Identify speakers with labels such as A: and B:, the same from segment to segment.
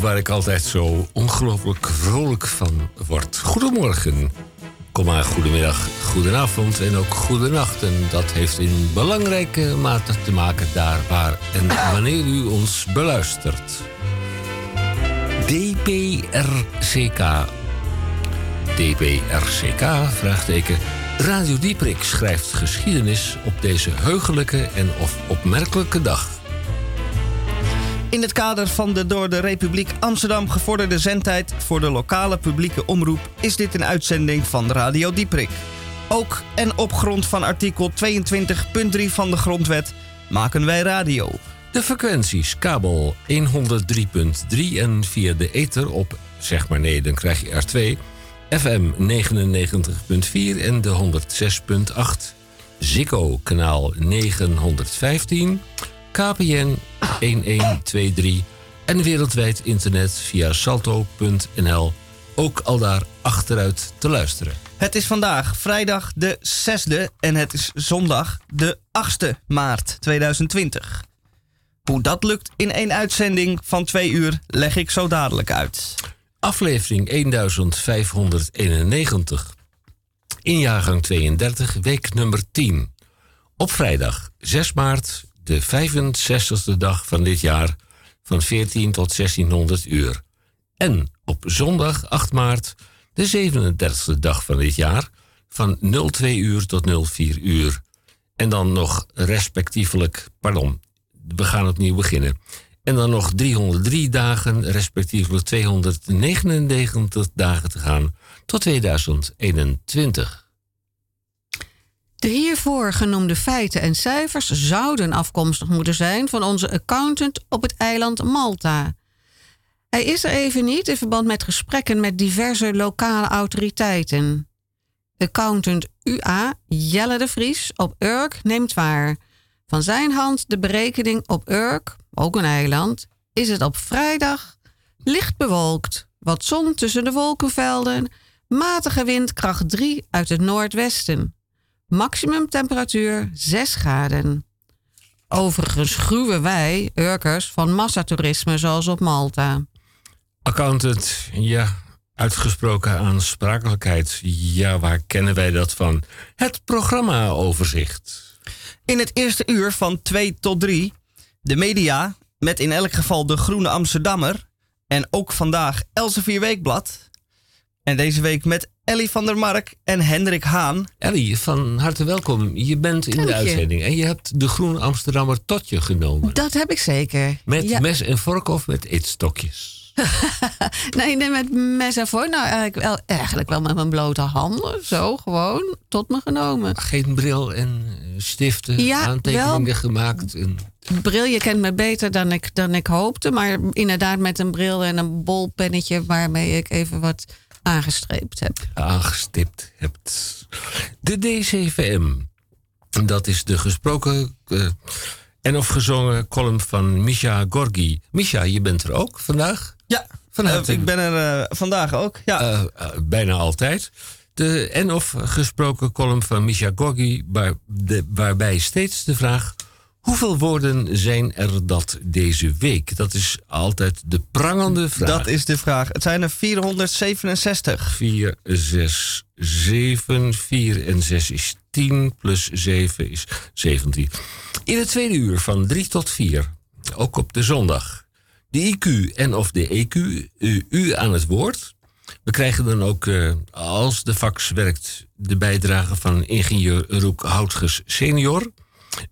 A: waar ik altijd zo ongelooflijk vrolijk van word. Goedemorgen, kom maar goedemiddag, goedenavond en ook goedenacht. En dat heeft in belangrijke mate te maken daar waar en wanneer u ons beluistert. DPRCK. DPRCK, vraagteken. Radio Dieprik schrijft geschiedenis op deze heugelijke en of opmerkelijke dag.
B: In het kader van de door de Republiek Amsterdam gevorderde zendtijd voor de lokale publieke omroep is dit een uitzending van Radio Dieprik. Ook en op grond van artikel 22.3 van de Grondwet maken wij radio.
A: De frequenties kabel 103.3 en via de ether op, zeg maar nee, dan krijg je er twee, FM 99.4 en de 106.8. Ziggo kanaal 915, KPN 1123 en wereldwijd internet via salto.nl. Ook al daar achteruit te luisteren.
B: Het is vandaag vrijdag de 6e en het is zondag de 8e maart 2020. Hoe dat lukt in één uitzending van twee uur leg ik zo dadelijk uit.
A: Aflevering 1591. In jaargang 32, week nummer 10. Op vrijdag 6 maart, de 65ste dag van dit jaar, van 14 tot 1600 uur. En op zondag 8 maart, de 37ste dag van dit jaar, van 02 uur tot 04 uur. En dan nog respectievelijk, pardon, we gaan opnieuw beginnen. En dan nog 303 dagen, respectievelijk 299 dagen te gaan tot 2021.
C: De hiervoor genoemde feiten en cijfers zouden afkomstig moeten zijn van onze accountant op het eiland Malta. Hij is er even niet in verband met gesprekken met diverse lokale autoriteiten. Accountant UA Jelle de Vries op Urk neemt waar. Van zijn hand de berekening op Urk, ook een eiland, is het op vrijdag licht bewolkt. Wat zon tussen de wolkenvelden, matige wind kracht 3 uit het noordwesten. Maximum temperatuur 6 graden. Overigens gruwen wij, Urkers, van massatoerisme zoals op Malta.
A: Accountant, ja, uitgesproken aansprakelijkheid. Ja, waar kennen wij dat van? Het programmaoverzicht.
B: In het eerste uur van 2 tot 3 de media met in elk geval de Groene Amsterdammer en ook vandaag Elsevier Weekblad. En deze week met Ellie van der Mark en Hendrik Haan.
A: Ellie, van harte welkom. Je bent in
C: Dank
A: de
C: je.
A: uitzending en je hebt de Groene Amsterdammer tot je genomen.
C: Dat heb ik zeker.
A: Met
C: Ja.
A: mes en vork of met eetstokjes?
C: Nee, nee, met mes en voor. Nou, eigenlijk wel, eigenlijk wel met mijn blote handen. Zo, gewoon, tot me genomen.
A: Geen bril en eh, stiften,
C: Ja,
A: aantekeningen
C: wel.
A: gemaakt. En
C: Bril, je kent me beter dan ik, dan ik hoopte. Maar inderdaad met een bril en een bolpennetje... waarmee ik even wat aangestreept heb.
A: aangestipt hebt. De DCVM. Dat is de gesproken eh, en of gezongen column van Misha Gorgi. Misha, je bent er ook vandaag?
B: Ja,
A: Van
B: eh, ik ben er eh, vandaag ook. Ja.
A: Bijna altijd. De en of gesproken column van Misha Gorgi, waar de, waarbij steeds de vraag... hoeveel woorden zijn er dat deze week? Dat is altijd de prangende vraag.
B: dat is de vraag. Het zijn er 467.
A: 4, 6, 7. 4 en 6 is 10. Plus 7 is 17. In het tweede uur van 3 tot 4. Ook op de zondag. De IQ en of de EQ. U, u aan het woord. We krijgen dan ook, eh, als de fax werkt, de bijdrage van ingenieur Roek Houtges senior.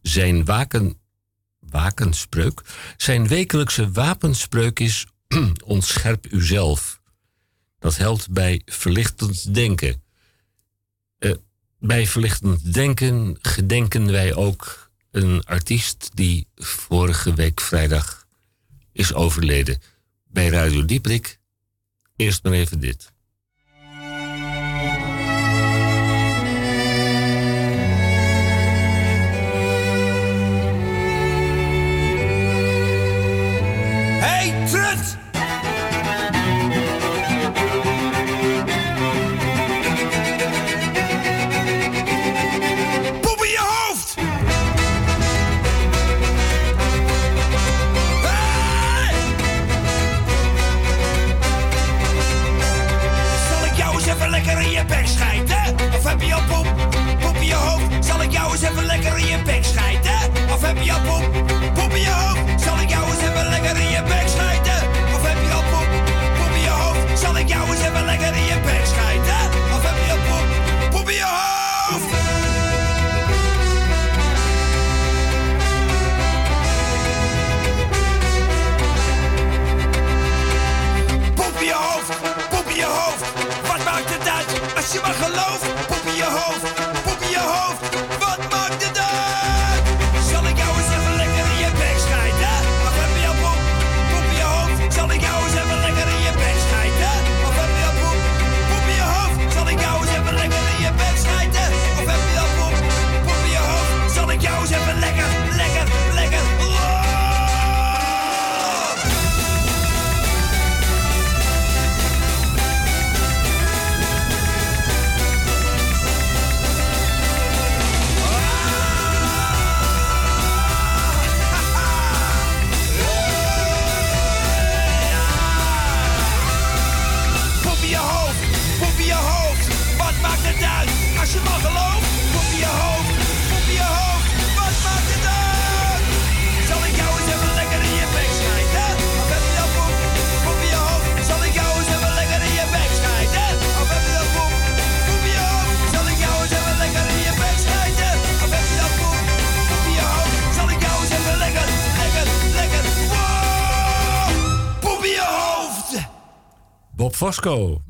A: Zijn waken, wakenspreuk. Zijn wekelijkse wapenspreuk is ontscherp uzelf. Dat helpt bij verlichtend denken. Eh, bij verlichtend denken gedenken wij ook een artiest die vorige week vrijdag is overleden. Bij Radio Dieprik. Eerst maar even dit.
D: Als je maar gelooft? Poep in je hoofd,
A: Bob Fosco.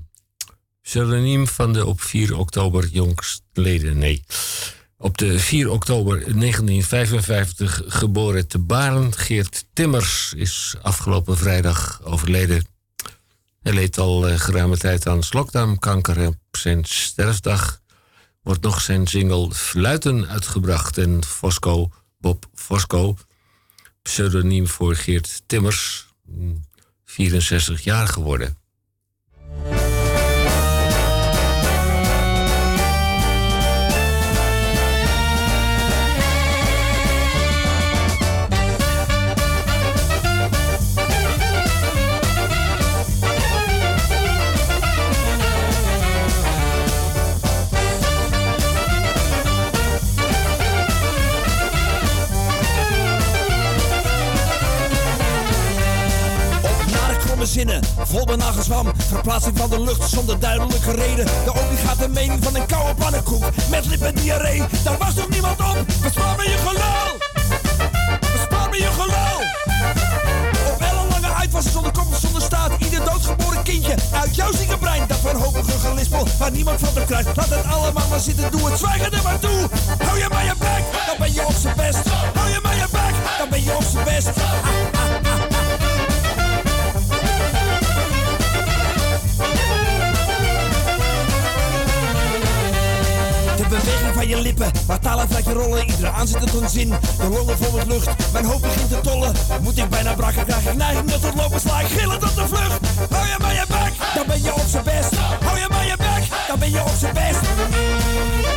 A: Pseudoniem van de op 4 oktober jongstleden. Nee. Op de 4 oktober 1955 geboren te Baren. Geert Timmers is afgelopen vrijdag overleden. Hij leed al eh, geruime tijd aan slokdarmkanker. Op zijn sterfdag wordt nog zijn single Fluiten uitgebracht. En Fosco, Bob Fosco, pseudoniem voor Geert Timmers, mm, 64 jaar geworden.
E: Zinnen, vol benagelswam. Verplaatsing van de lucht zonder duidelijke reden. De obligate mening van een koude pannenkoek. Met lippendiarree, daar was toch niemand op? Bespaar me je gelul! Bespaar me je gelul! Op ellenlange uitwassen zonder kop of zonder staat. Ieder doodgeboren kindje uit jouw zieke brein. Dat wanhopige gelispel waar niemand van te krijgt. Laat het allemaal maar zitten, doe het zwijgen er maar toe. Hou je maar je bek, dan ben je op z'n best. Hou je maar je bek, dan ben je op z'n best. De beweging van je lippen, waar talen je rollen, iedere aanzet tot een zin. De longen vol met lucht, mijn hoofd begint te tollen. Moet ik bijna braken, krijg ik neigingen tot lopen, sla ik gillend op de vlucht. Hou je maar je bek, dan ben je op z'n best. Hou je maar je bek, dan ben je op z'n best.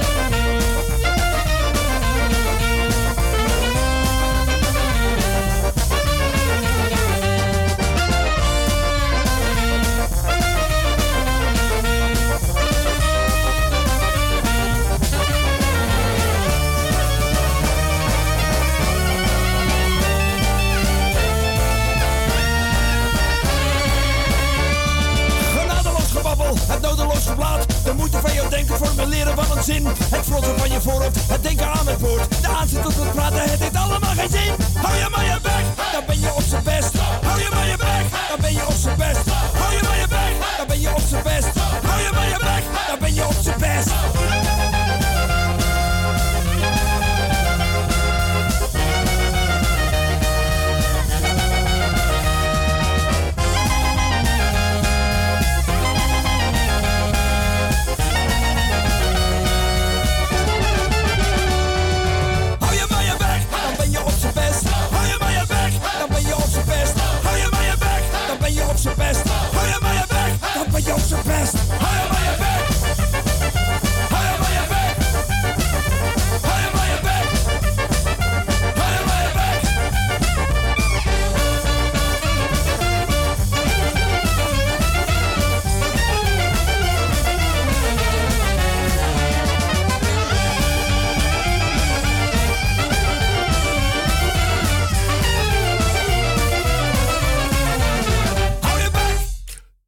E: De moeite van jouw denken formuleren van een zin. Het frotten van je voorhoofd, het denken aan het woord. De aanzet tot het praten, het heeft allemaal geen zin. Hou je maar je bek, dan ben je op z'n best. Hou je maar je bek, dan ben je op z'n best. Hou je maar je bek, dan ben je op z'n best. Hou je maar je bek, dan ben je op z'n best.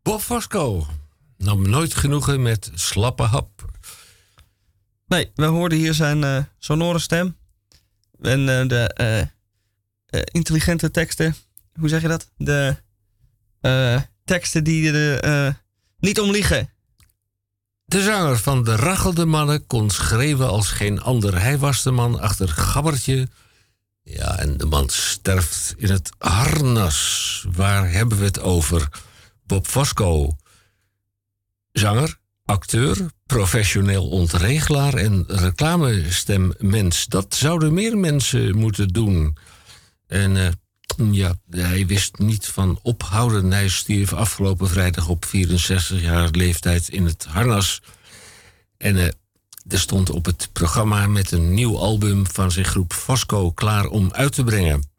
A: Fosco nam nooit genoegen met slappe hap.
B: Nee, we hoorden hier zijn eh, sonore stem. En eh, de eh, intelligente teksten. Hoe zeg je dat? De teksten die er niet om liegen.
A: De zanger van de Rachelde Mannen kon schreeuwen als geen ander. Hij was de man achter Gabbertje. Ja, en de man sterft in het harnas. Waar hebben we het over? Bob Fosco. Zanger, acteur, professioneel ontregelaar en reclamestemmens. Dat zouden meer mensen moeten doen. En eh, ja, hij wist niet van ophouden. Hij stierf afgelopen vrijdag op 64 jaar leeftijd in het harnas. En eh, er stond op het programma met een nieuw album van zijn groep Fosco klaar om uit te brengen.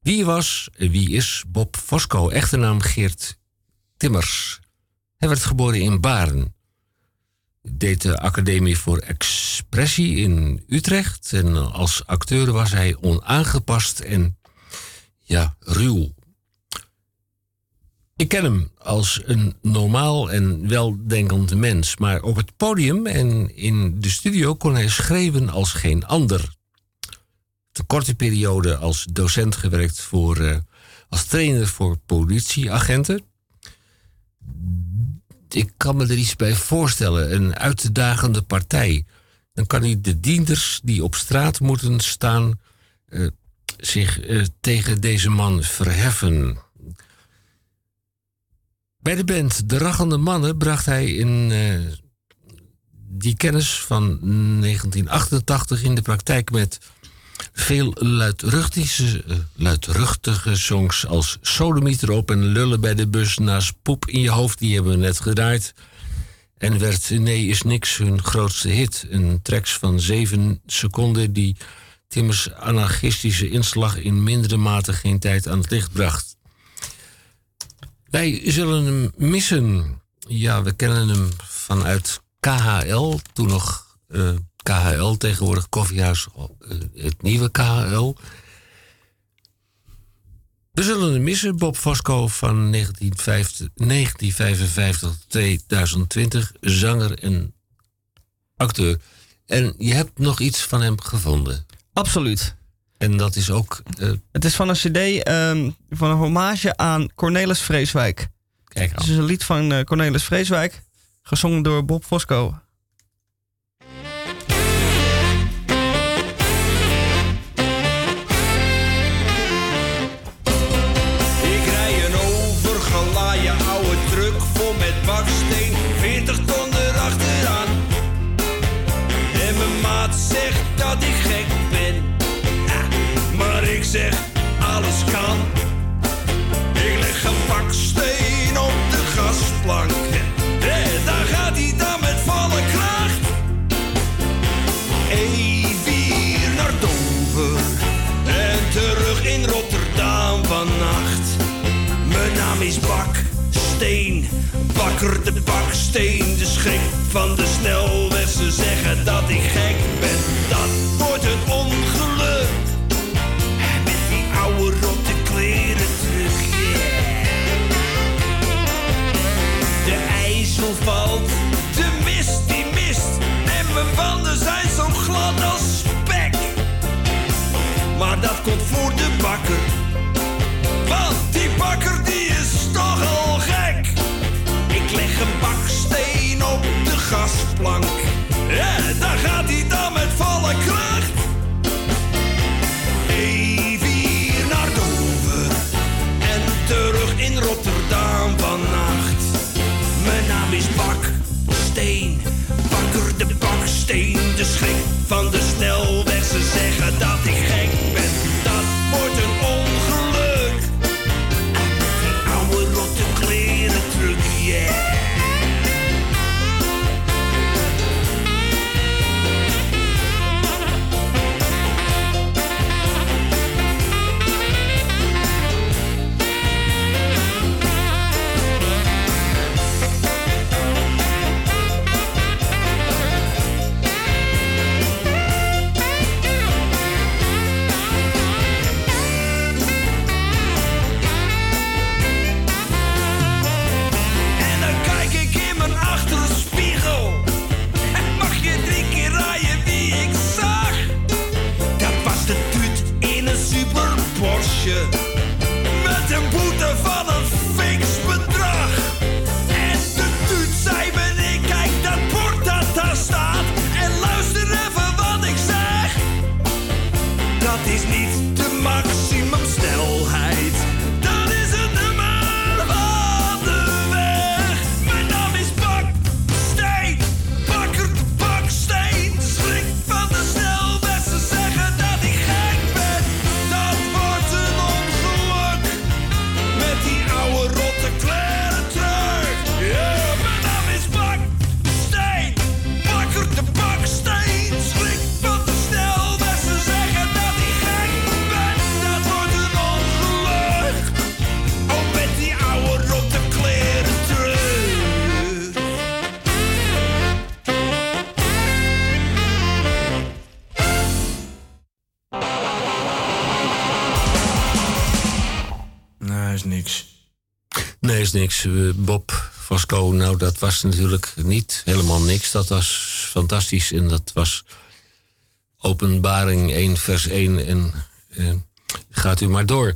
A: Wie was, wie is Bob Fosco? Echte naam Geert Timmers. Hij werd geboren in Baren. Deed de Academie voor Expressie in Utrecht. En als acteur was hij onaangepast en ja, ruw. Ik ken hem als een normaal en weldenkend mens, maar op het podium en in de studio kon hij schreeuwen als geen ander. De korte periode als docent gewerkt voor, eh, als trainer voor politieagenten. Ik kan me er iets bij voorstellen, een uitdagende partij. Dan kan hij de dienders die op straat moeten staan eh, zich eh, tegen deze man verheffen. Bij de band De Rachende Mannen bracht hij in eh, die kennis van 1988 in de praktijk met veel luidruchtige, eh, luidruchtige songs als Sodomieter op en Lullen bij de bus naast Poep in je hoofd, die hebben we net gedraaid. En werd Nee is niks hun grootste hit. Een tracks van zeven seconden die Timmers anarchistische inslag in mindere mate geen tijd aan het licht bracht. Wij zullen hem missen. Ja, we kennen hem vanuit KHL, toen nog eh, KHL, tegenwoordig Koffiehuis, eh, het nieuwe KHL. We zullen hem missen, Bob Fosco van 1950 1955 tot 2020, zanger en acteur. En je hebt nog iets van hem gevonden.
B: Absoluut.
A: En dat is ook. eh,
B: Het is van een cd ehm, van een hommage aan Cornelis Vreeswijk.
A: kijk,
B: Het is een lied van eh, Cornelis Vreeswijk, gezongen door Bob Fosco.
D: De baksteen. De schrik van de snelweg, ze zeggen dat ik gek ben. Dat wordt een ongeluk. Met die oude rotte kleren terug. De ijzel valt, de mist die mist. En mijn wanden zijn zo glad als spek. Maar dat komt voor de bakker. Een baksteen op de gasplank. Ja, daar gaat hij dan met volle kracht. Even naar Dover. En terug in Rotterdam vannacht. Mijn naam is Baksteen. Bakker de baksteen. De schrik
A: Eh, Bob Vasco, nou, dat was natuurlijk niet helemaal niks. Dat was fantastisch en dat was openbaring 1 vers 1 en eh, gaat u maar door.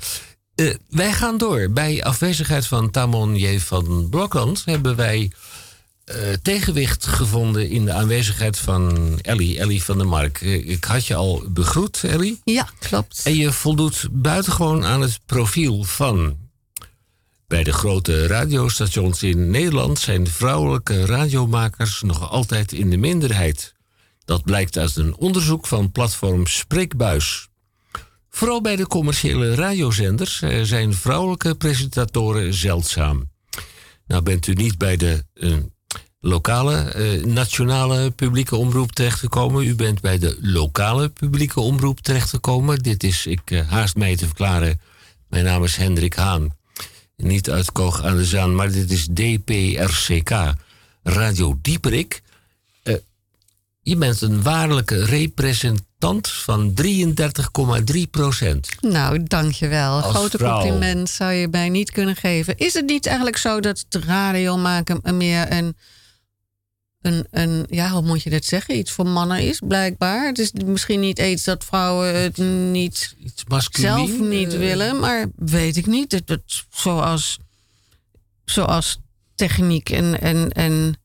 A: Eh, wij gaan door. Bij afwezigheid van Tamon J. van Blokland hebben wij tegenwicht gevonden in de aanwezigheid van Ellie, Ellie van der Mark. Ik had je al begroet, Ellie.
C: Ja, klopt.
A: En je voldoet buitengewoon aan het profiel van. Bij de grote radiostations in Nederland zijn vrouwelijke radiomakers nog altijd in de minderheid. Dat blijkt uit een onderzoek van platform Spreekbuis. Vooral bij de commerciële radiozenders eh, zijn vrouwelijke presentatoren zeldzaam. Nou bent u niet bij de eh, lokale, eh, nationale publieke omroep terechtgekomen. U bent bij de lokale publieke omroep terechtgekomen. Dit is, ik haast mij te verklaren, mijn naam is Hendrik Haan. Niet uit Koog aan de Zaan, maar dit is DPRCK, Radio Dieperik. Eh, je bent een waarlijke representant van 33,3 procent.
C: Nou, dankjewel.
A: Als
C: Grote
A: vrouw.
C: compliment zou je mij niet kunnen geven. Is het niet eigenlijk zo dat radio maken meer een, een, een, ja, hoe moet je dat zeggen? Iets voor mannen is, blijkbaar. Het is misschien niet iets dat vrouwen het niet
A: Iets
C: zelf niet
A: eh,
C: willen, maar weet ik niet. Het, het, zoals, zoals techniek en, en, en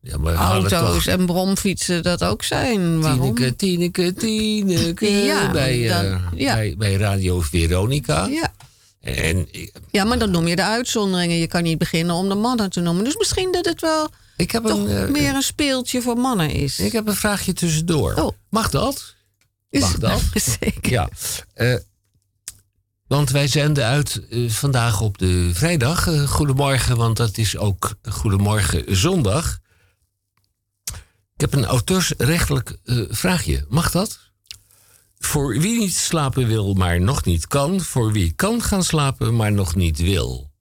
A: Ja, maar
C: auto's en bromfietsen dat ook zijn. Waarom?
A: Tineke, Tineke, Tineke
C: Ja,
A: bij, eh,
C: ja.
A: bij, bij Radio Veronica.
C: Ja.
A: En ik-
C: ja, maar dan noem je de uitzonderingen. Je kan niet beginnen om de mannen te noemen. Dus misschien dat het wel
A: ik heb,
C: toch
A: een, eh,
C: meer een speeltje voor mannen is.
A: ik heb een vraagje tussendoor.
C: Oh.
A: Mag dat?
C: Is-
A: mag dat?
C: Zeker.
A: Ja. Eh, want wij zenden uit eh, vandaag op de vrijdag. Goedemorgen, want dat is ook Goedemorgen Zondag. Ik heb een auteursrechtelijk vraagje. Mag dat? Voor wie niet slapen wil, maar nog niet kan. Voor wie kan gaan slapen, maar nog niet wil.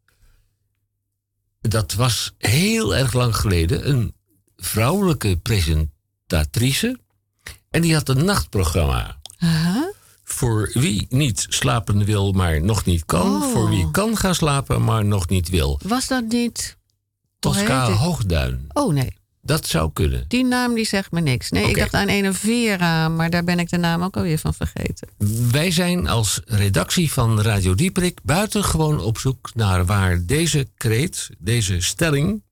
A: Dat was heel erg lang geleden een vrouwelijke presentatrice. En die had een nachtprogramma. Voor wie niet slapen wil, maar nog niet kan.
C: Oh.
A: Voor wie kan gaan slapen, maar nog niet wil.
C: Was dat niet...
A: Tosca? Hoogduin.
C: Oh nee,
A: Dat zou kunnen.
C: die naam die zegt me niks. Nee, ik dacht aan een Vera, maar daar ben ik de naam ook alweer van vergeten.
A: Wij zijn als redactie van Radio Dieperik buitengewoon op zoek naar waar deze kreet, deze stelling.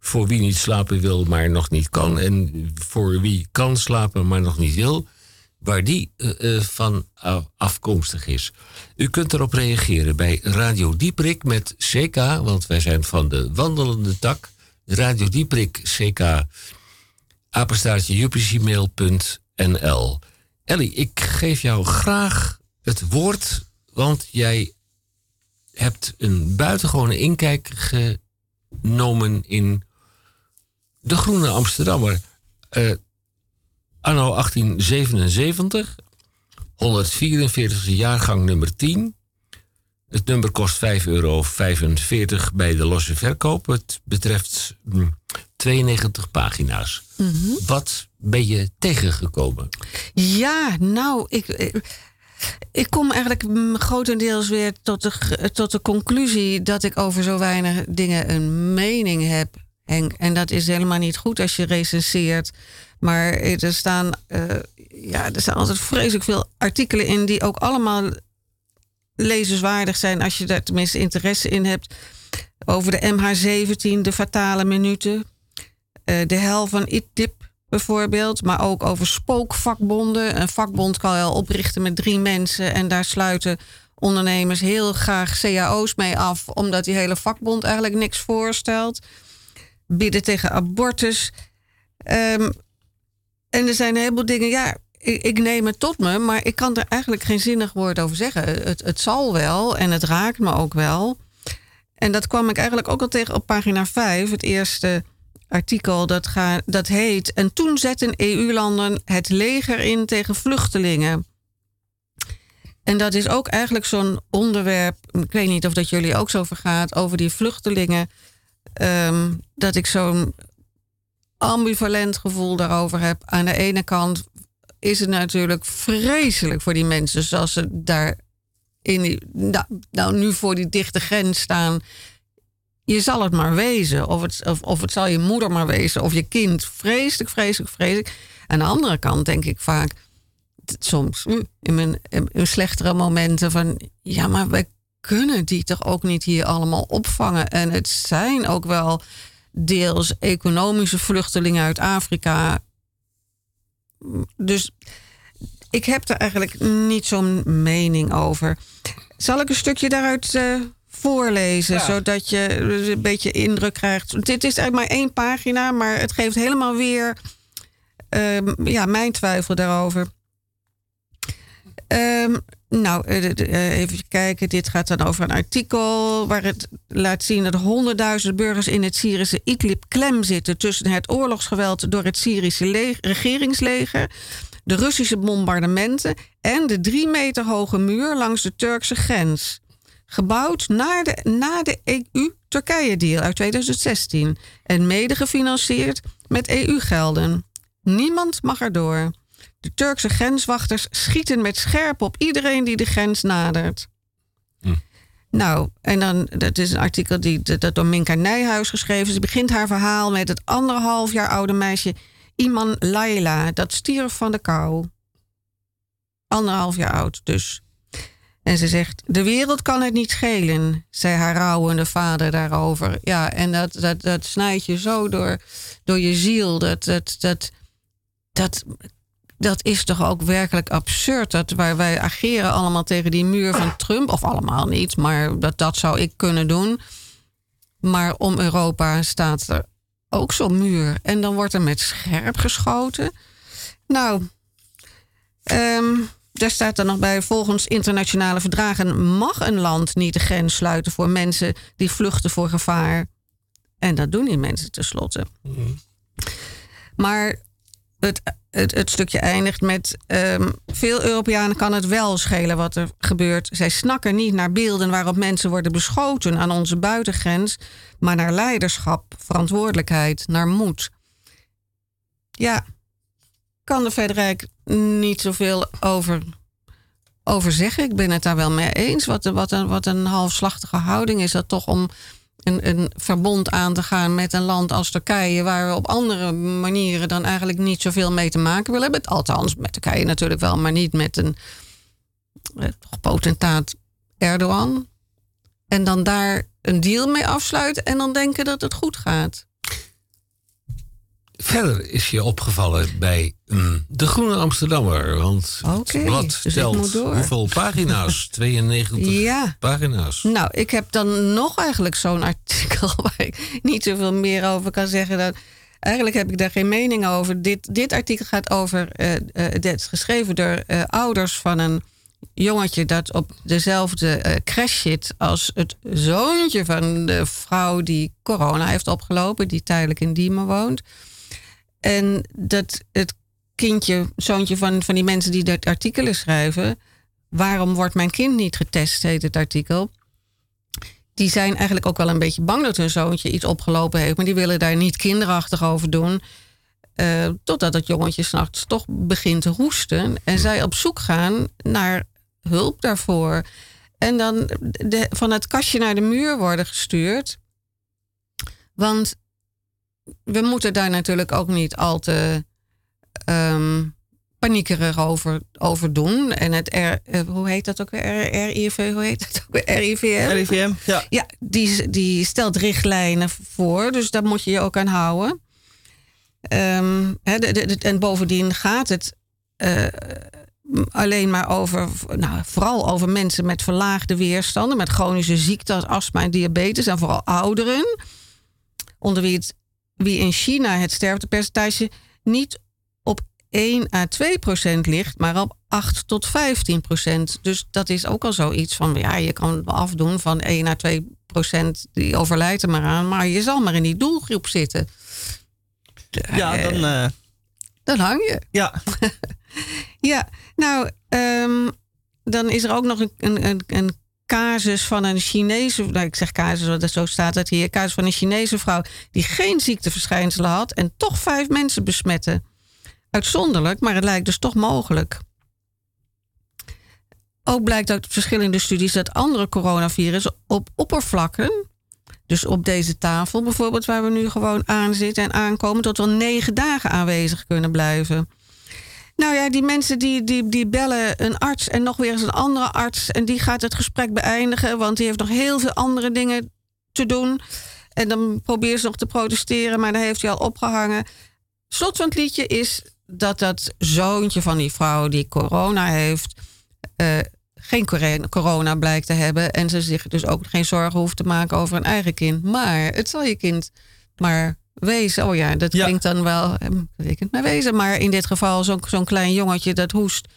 A: Voor wie niet slapen wil, maar nog niet kan. En voor wie kan slapen, maar nog niet wil. Waar die eh, eh, van af- afkomstig is. U kunt erop reageren bij Radio Dieperik met CK, want wij zijn van de wandelende tak. Radio Dieperik CK, apenstaartje upcmail.nl. Ellie, ik geef jou graag het woord, want jij hebt een buitengewone inkijk genomen in de Groene Amsterdammer. Eh, anno 1877, 144 jaargang nummer 10. Het nummer kost 5,45 euro bij de losse verkoop. Het betreft hm, 92 pagina's. Wat ben je tegengekomen?
C: Ja, nou, ik, ik, ik kom eigenlijk mm, grotendeels weer tot de, tot de conclusie dat ik over zo weinig dingen een mening heb. En, en dat is helemaal niet goed als je recenseert. Maar er staan, eh, ja, er staan altijd vreselijk veel artikelen in die ook allemaal lezenswaardig zijn als je daar tenminste interesse in hebt. Over de MH17, de fatale minuten. Eh, de hel van ITIP bijvoorbeeld. Maar ook over spookvakbonden. Een vakbond kan je al oprichten met drie mensen. En daar sluiten ondernemers heel graag cao's mee af. Omdat die hele vakbond eigenlijk niks voorstelt. Bidden tegen abortus. Ehm, en er zijn een heleboel dingen. Ja, ik, neem het tot me. Maar ik kan er eigenlijk geen zinnig woord over zeggen. Het, het zal wel. En het raakt me ook wel. En dat kwam ik eigenlijk ook al tegen op pagina 5. Het eerste artikel dat, ga, dat heet... En toen zetten EU-landen het leger in tegen vluchtelingen. En dat is ook eigenlijk zo'n onderwerp... Ik weet niet of dat jullie ook zo vergaat... over die vluchtelingen. ehm, dat ik zo'n ambivalent gevoel daarover heb. Aan de ene kant is het natuurlijk vreselijk voor die mensen... zoals ze daar in die, nou, nou, nu voor die dichte grens staan je zal het maar wezen. Of het, of, of het zal je moeder maar wezen. Of je kind. Vreselijk, vreselijk, vreselijk. Aan de andere kant denk ik vaak... Soms mm, in mijn in slechtere momenten van... Ja, maar wij kunnen die toch ook niet hier allemaal opvangen. En het zijn ook wel deels economische vluchtelingen uit Afrika. Dus ik heb er eigenlijk niet zo'n mening over. Zal ik een stukje daaruit eh, voorlezen, zodat je een beetje indruk krijgt? Dit is eigenlijk maar één pagina, maar het geeft helemaal weer ehm, ja, mijn twijfel daarover. Ehm, nou, eh, eh, even kijken. Dit gaat dan over een artikel waar het laat zien dat honderdduizend burgers in het Syrische Idlib klem zitten tussen het oorlogsgeweld door het Syrische le- regeringsleger, de Russische bombardementen en de drie meter hoge muur langs de Turkse grens. Gebouwd na de, na de EU-Turkije-deal uit 2016 en mede gefinancierd met EU-gelden. Niemand mag erdoor. De Turkse grenswachters schieten met scherp op iedereen die de grens nadert. Nou, en dan, dat is een artikel die, dat door Minka Nijhuis geschreven is. Ze begint haar verhaal met het anderhalf jaar oude meisje Iman Laila. Dat stierf van de kou. Anderhalf jaar oud dus. En ze zegt, de wereld kan het niet schelen, zei haar rouwende vader daarover. Ja, en dat, dat, dat snijdt je zo door, door je ziel. Dat, dat, dat, dat, dat is toch ook werkelijk absurd. Dat waar wij ageren allemaal tegen die muur van Trump. Of allemaal niet, maar dat, dat zou ik kunnen doen. Maar om Europa staat er ook zo'n muur. En dan wordt er met scherp geschoten. Nou, ehm, daar staat er nog bij: volgens internationale verdragen mag een land niet de grens sluiten voor mensen die vluchten voor gevaar. En dat doen die mensen tenslotte. Maar het, het, stukje eindigt met: ehm, veel Europeanen kan het wel schelen wat er gebeurt. Zij snakken niet naar beelden waarop mensen worden beschoten aan onze buitengrens, maar naar leiderschap, verantwoordelijkheid, naar moed. Ja, kan de Federijk niet zoveel over, over zeggen. Ik ben het daar wel mee eens. Wat, wat, een, wat een halfslachtige houding is dat toch om een, verbond aan te gaan met een land als Turkije, waar we op andere manieren dan eigenlijk niet zoveel mee te maken willen hebben. Althans, met Turkije natuurlijk wel, maar niet met een eh, potentaat Erdogan. En dan daar een deal mee afsluiten en dan denken dat het goed gaat.
A: Verder is je opgevallen bij mm, De Groene Amsterdammer. Want het blad
C: dus
A: telt hoeveel pagina's? 92
C: Ja.
A: pagina's.
C: Nou, ik heb dan nog eigenlijk zo'n artikel waar ik niet zoveel meer over kan zeggen. Dan, eigenlijk heb ik daar geen mening over. Dit, dit artikel gaat over. dit is geschreven door eh, ouders van een jongetje dat op dezelfde crash zit als het zoontje van de vrouw die corona heeft opgelopen, die tijdelijk in Diemen woont. En dat het kindje, zoontje van, van die mensen die dat artikelen schrijven. Waarom wordt mijn kind niet getest, heet het artikel. Die zijn eigenlijk ook wel een beetje bang dat hun zoontje iets opgelopen heeft. Maar die willen daar niet kinderachtig over doen. eh, totdat het jongetje s'nachts toch begint te hoesten. En zij op zoek gaan naar hulp daarvoor. En dan de, van het kastje naar de muur worden gestuurd. Want we moeten daar natuurlijk ook niet al te ehm, paniekerig over, over doen. En het R, eh, hoe heet dat ook weer? RIV, hoe heet dat ook weer? RIVM?
B: RIVM, ja.
C: Ja, die, die stelt richtlijnen voor, dus daar moet je je ook aan houden. Hè, de- de- de- en bovendien gaat het eh, alleen maar over, nou, vooral over mensen met verlaagde weerstanden, met chronische ziekten als astma en diabetes, en vooral ouderen, onder wie, het, wie in China het sterftepercentage niet op 1 à 2 procent ligt, maar op 8 tot 15 procent. Dus dat is ook al zoiets van, ja, je kan het afdoen van 1 à 2 procent, die overlijdt er maar aan, maar je zal maar in die doelgroep zitten.
B: Ja, dan... eh,
C: Dan hang je.
B: ja.
C: Ja, nou, ehm, dan is er ook nog een, een, een casus van een Chinese, nou, ik zeg casus, want zo staat het hier, casus van een Chinese vrouw die geen ziekteverschijnselen had en toch vijf mensen besmette. Uitzonderlijk, maar het lijkt dus toch mogelijk. Ook blijkt uit verschillende studies dat andere coronavirussen op oppervlakken Dus op deze tafel bijvoorbeeld, waar we nu gewoon aan zitten en aankomen, tot wel negen dagen aanwezig kunnen blijven. Nou ja, die mensen die, die, die bellen een arts en nog weer eens een andere arts. En die gaat het gesprek beëindigen, want die heeft nog heel veel andere dingen te doen. En dan probeert ze nog te protesteren, maar dan heeft hij al opgehangen. Slot van het liedje is dat dat zoontje van die vrouw die corona heeft, eh, geen corona blijkt te hebben. En ze zich dus ook geen zorgen hoeft te maken over een eigen kind. Maar het zal je kind maar wezen. Oh ja, dat
B: Ja.
C: klinkt dan wel, eh, ik het maar wezen. Maar in dit geval zo'n zo'n klein jongetje dat hoest.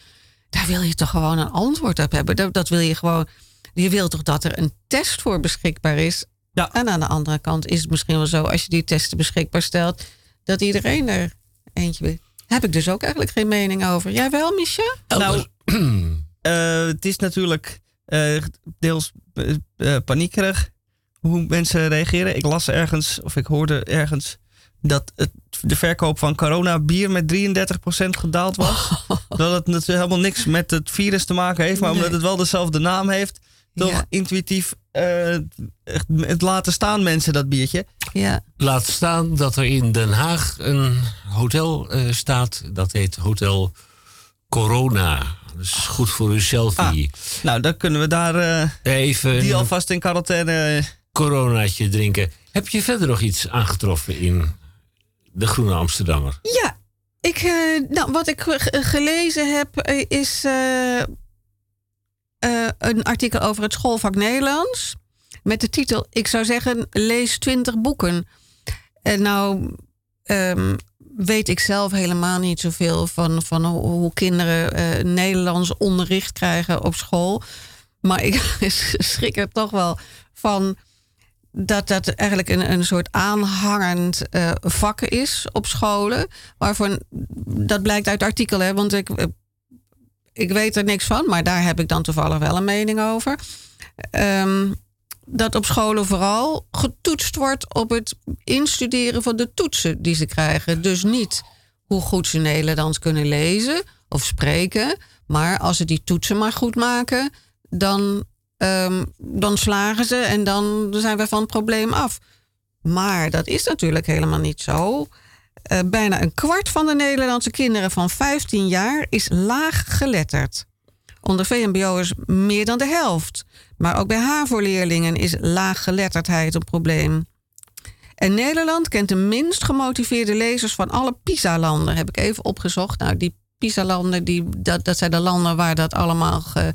C: Daar wil je toch gewoon een antwoord op hebben. Dat, dat wil je gewoon. Je wilt toch dat er een test voor beschikbaar is.
B: Ja.
C: En aan de andere kant is het misschien wel zo, als je die testen beschikbaar stelt, dat iedereen er eentje wil. Heb ik dus ook eigenlijk geen mening over. Jij wel, Micha?
B: Nou, eh, het is natuurlijk eh, deels eh, eh, paniekerig hoe mensen reageren. Ik las ergens, of ik hoorde ergens, dat het, de verkoop van corona bier met 33% gedaald was. Dat het natuurlijk helemaal niks met het virus te maken heeft, maar
C: Nee.
B: omdat het wel dezelfde naam heeft, toch
C: Ja.
B: intuïtief eh, het laten staan mensen dat biertje.
C: Ja.
A: Laat staan dat er in Den Haag een hotel eh, staat. Dat heet Hotel Corona. Dat is goed voor uw selfie.
B: Nou, dan kunnen we daar eh,
A: Even
B: die alvast in quarantaine.
A: Coronaatje drinken. Heb je verder nog iets aangetroffen in de Groene Amsterdammer?
C: Ja, ik, eh, nou, wat ik ge- gelezen heb eh, is eh, een artikel over het schoolvak Nederlands. Met de titel, ik zou zeggen, lees 20 boeken. En nou ehm, weet ik zelf helemaal niet zoveel van, van hoe, kinderen Nederlands onderricht krijgen op school. Maar ik schrik er toch wel van dat dat eigenlijk een, een soort aanhangend eh, vak is op scholen. Waarvan, dat blijkt uit artikelen, hè, want ik, eh, ik weet er niks van, maar daar heb ik dan toevallig wel een mening over. Ehm, dat op scholen vooral getoetst wordt op het instuderen van de toetsen die ze krijgen. Dus niet hoe goed ze Nederlands kunnen lezen of spreken. Maar als ze die toetsen maar goed maken, dan, ehm, dan slagen ze en dan zijn we van het probleem af. Maar dat is natuurlijk helemaal niet zo. Eh, bijna een kwart van de Nederlandse kinderen van 15 jaar is laag geletterd. Onder VMBO'ers meer dan de helft. Maar ook bij HAVO-leerlingen is laaggeletterdheid een probleem. En Nederland kent de minst gemotiveerde lezers van alle PISA-landen. Heb ik even opgezocht. Nou, die PISA-landen, die, dat, dat zijn de landen waar dat allemaal ge,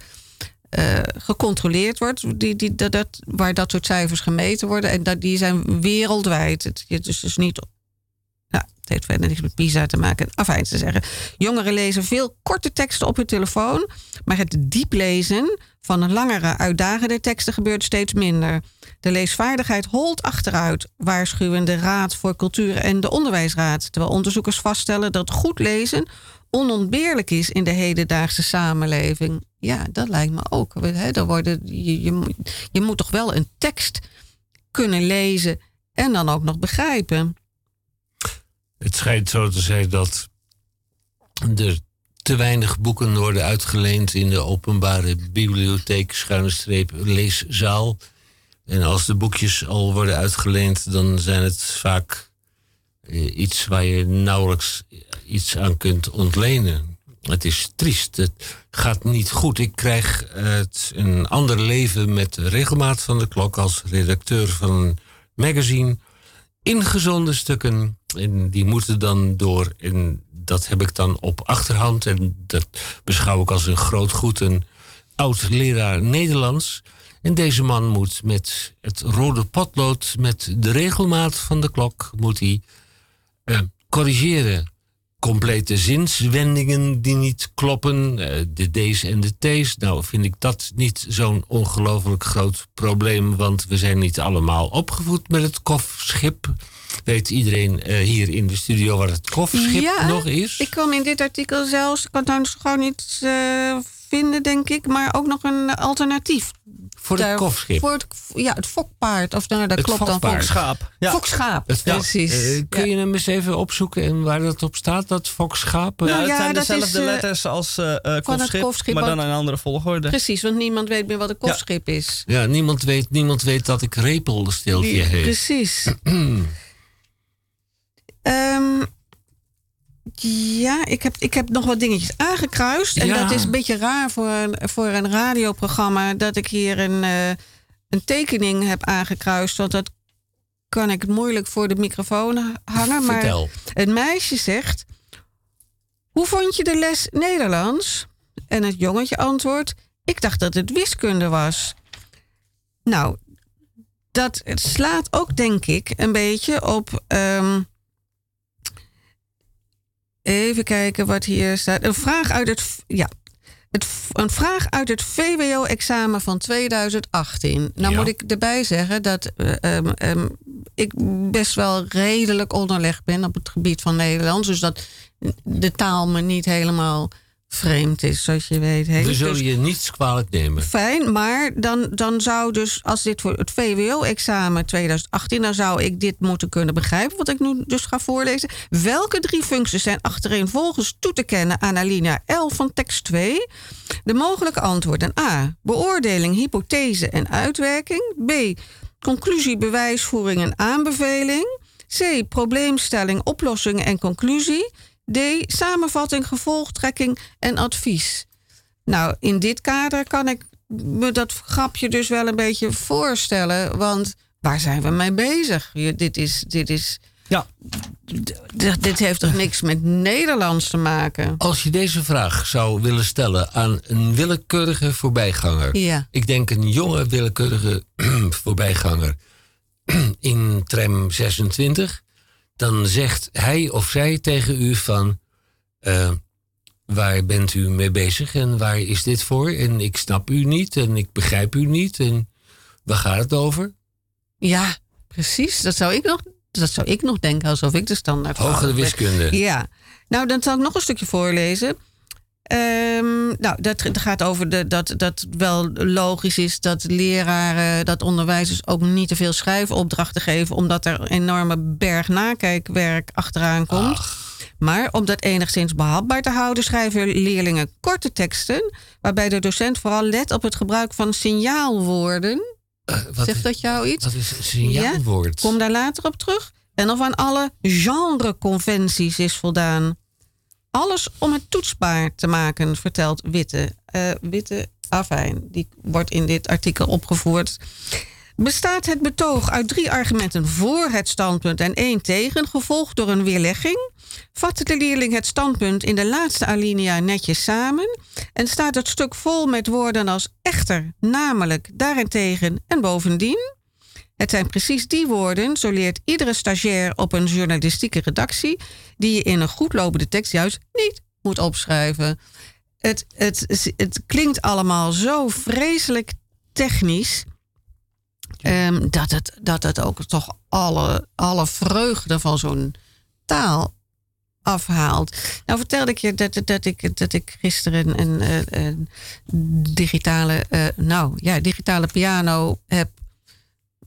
C: eh, gecontroleerd wordt. Die, die, dat, waar dat soort cijfers gemeten worden. En dat, die zijn wereldwijd. Het, het is dus niet nou, het heeft verder niks met PISA te maken. Afijn te zeggen. Jongeren lezen veel korte teksten op hun telefoon. Maar het diep lezen van langere, uitdagende teksten gebeurt steeds minder. De leesvaardigheid holt achteruit, waarschuwen de Raad voor Cultuur en de Onderwijsraad. Terwijl onderzoekers vaststellen dat goed lezen onontbeerlijk is in de hedendaagse samenleving. Ja, dat lijkt me ook. Hè, er worden, je, je, moet- je moet toch wel een tekst kunnen lezen en dan ook nog begrijpen.
A: Het schijnt zo te zijn dat er te weinig boeken worden uitgeleend in de openbare bibliotheek, schuine streep, leeszaal. En als de boekjes al worden uitgeleend, dan zijn het vaak eh, iets waar je nauwelijks iets aan kunt ontlenen. Het is triest. Het gaat niet goed. Ik krijg het een ander leven met de regelmaat van de klok als redacteur van een magazine ingezonde stukken. En die moeten dan door. En dat heb ik dan op achterhand. En dat beschouw ik als een groot goed. Een oud leraar Nederlands. En deze man moet met het rode potlood, met de regelmaat van de klok, moet hij eh, corrigeren. Complete zinswendingen die niet kloppen, eh, de D's en de T's. Nou, vind ik dat niet zo'n ongelooflijk groot probleem, want we zijn niet allemaal opgevoed met het kofschip. Weet iedereen eh, hier in de studio wat het kofschip
C: Ja,
A: nog is?
C: Ik kwam in dit artikel zelfs, ik kan het gewoon niet eh, vinden, denk ik. Maar ook nog een alternatief.
A: Voor het kofschip.
C: Voor het, ja, het fokpaard. Of nou, dat
A: Het
C: klopt dan.
A: fokpaard.
C: Foks-
B: Schaap. Ja.
C: Fokschaap,
A: Het-
C: precies.
A: Eh, kun je hem eens even opzoeken en waar dat op staat, dat fokschapen?
B: Ja,
C: Nou
B: het
C: ja,
B: zijn
C: dat
B: dezelfde
C: is, eh,
B: letters als eh eh, kofschip,
C: kofschip,
B: maar dan een andere volgorde.
C: Precies, want niemand weet meer wat een kofschip is.
A: Ja, niemand weet, niemand weet dat ik repelstiltje
C: Die-
A: heet.
C: Precies. Ehm, ja, ik heb, ik heb nog wat dingetjes aangekruist. En
A: Ja.
C: dat is een beetje raar voor een, voor een radioprogramma... dat ik hier een, eh, een tekening heb aangekruist. Want dat kan ik moeilijk voor de microfoon hangen. Maar
A: Vertel.
C: een meisje zegt... Hoe vond je de les Nederlands? En het jongetje antwoordt... Ik dacht dat het wiskunde was. Nou, dat slaat ook, denk ik, een beetje op. ehm, even kijken wat hier staat. Een vraag uit het. Ja. Het, een vraag uit het VWO-examen van 2018. Nou
A: Ja.
C: moet ik erbij zeggen dat eh, ehm, ehm, ik best wel redelijk onderlegd ben op het gebied van Nederlands. Dus dat de taal me niet helemaal vreemd is, zoals je weet.
A: We zullen
C: Dus-
A: je niets kwalijk nemen.
C: Fijn, maar dan, dan zou dus, als dit voor het VWO-examen 2018, dan zou ik dit moeten kunnen begrijpen, wat ik nu dus ga voorlezen. Welke drie functies zijn achtereenvolgens toe te kennen aan alinea L van tekst 2? De mogelijke antwoorden: A. Beoordeling, hypothese en uitwerking. B. Conclusie, bewijsvoering en aanbeveling. C. Probleemstelling, oplossing en conclusie. D. Samenvatting, gevolgtrekking en advies. Nou, in dit kader kan ik me dat grapje dus wel een beetje voorstellen. Want waar zijn we mee bezig? Je- dit is. Dit is
B: Ja.
C: dit heeft toch niks met Nederlands te maken?
A: Als je deze vraag zou willen stellen aan een willekeurige voorbijganger.
C: Ja.
A: Ik denk een jonge willekeurige voorbijganger in tram 26. Dan zegt hij of zij tegen u van... eh, waar bent u mee bezig en waar is dit voor? En ik snap u niet en ik begrijp u niet. En waar gaat het over?
C: Ja, precies. Dat zou ik nog, dat zou ik nog denken alsof ik de standaard
A: Hogere wiskunde.
C: Ja, nou dan zal ik nog een stukje voorlezen. Ehm, nou, dat dat gaat over de, dat dat wel logisch is dat leraren, dat onderwijzers ook niet te veel schrijfopdrachten geven, omdat er een enorme berg nakijkwerk achteraan komt. Maar om dat enigszins behapbaar te houden, schrijven leerlingen korte teksten, waarbij de docent vooral let op het gebruik van signaalwoorden.
A: Eh, wat,
C: Zegt dat jou iets?
A: wat is een signaalwoord?
C: Kom daar later op terug. En of aan alle genreconventies is voldaan. Alles om het toetsbaar te maken, vertelt Witte. Eh, Witte Afijn, die wordt in dit artikel opgevoerd. Bestaat het betoog uit drie argumenten voor het standpunt en één tegen, gevolgd door een weerlegging? Vat de leerling het standpunt in de laatste alinea netjes samen en staat het stuk vol met woorden als echter, namelijk, daarentegen en bovendien? Het zijn precies die woorden, zo leert iedere stagiair op een journalistieke redactie, die je in een goed lopende tekst juist niet moet opschrijven. Het, het, het klinkt allemaal zo vreselijk technisch. ehm, dat, het, dat het ook toch alle, alle vreugde van zo'n taal afhaalt. Nou vertelde ik je dat, dat, ik, dat ik gisteren een digitale, eh, nou ja, digitale piano heb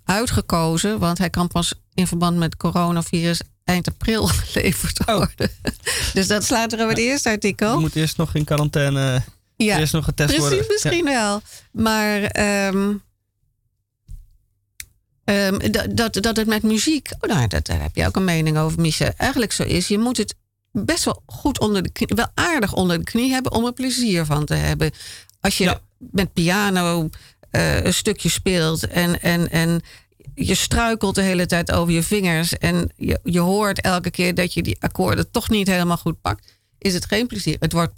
C: uitgekozen. Want hij kan pas in verband met coronavirus eind april geleverd worden. Dus dat slaat er op het eerste
B: Je
C: artikel.
B: moet eerst nog in quarantaine.
C: Ja,
B: Eerst nog getest
C: precies,
B: worden.
C: misschien wel. Maar ehm, ehm, dat, dat, dat het met muziek... Oh, nou, dat, daar heb je ook een mening over, Micha. Eigenlijk zo is, je moet het best wel goed onder de knie... wel aardig onder de knie hebben om er plezier van te hebben. Als je
B: Ja.
C: met piano eh, een stukje speelt en... en, en je struikelt de hele tijd over je vingers en je, je hoort elke keer dat je die akkoorden toch niet helemaal goed pakt, is het geen plezier. Het wordt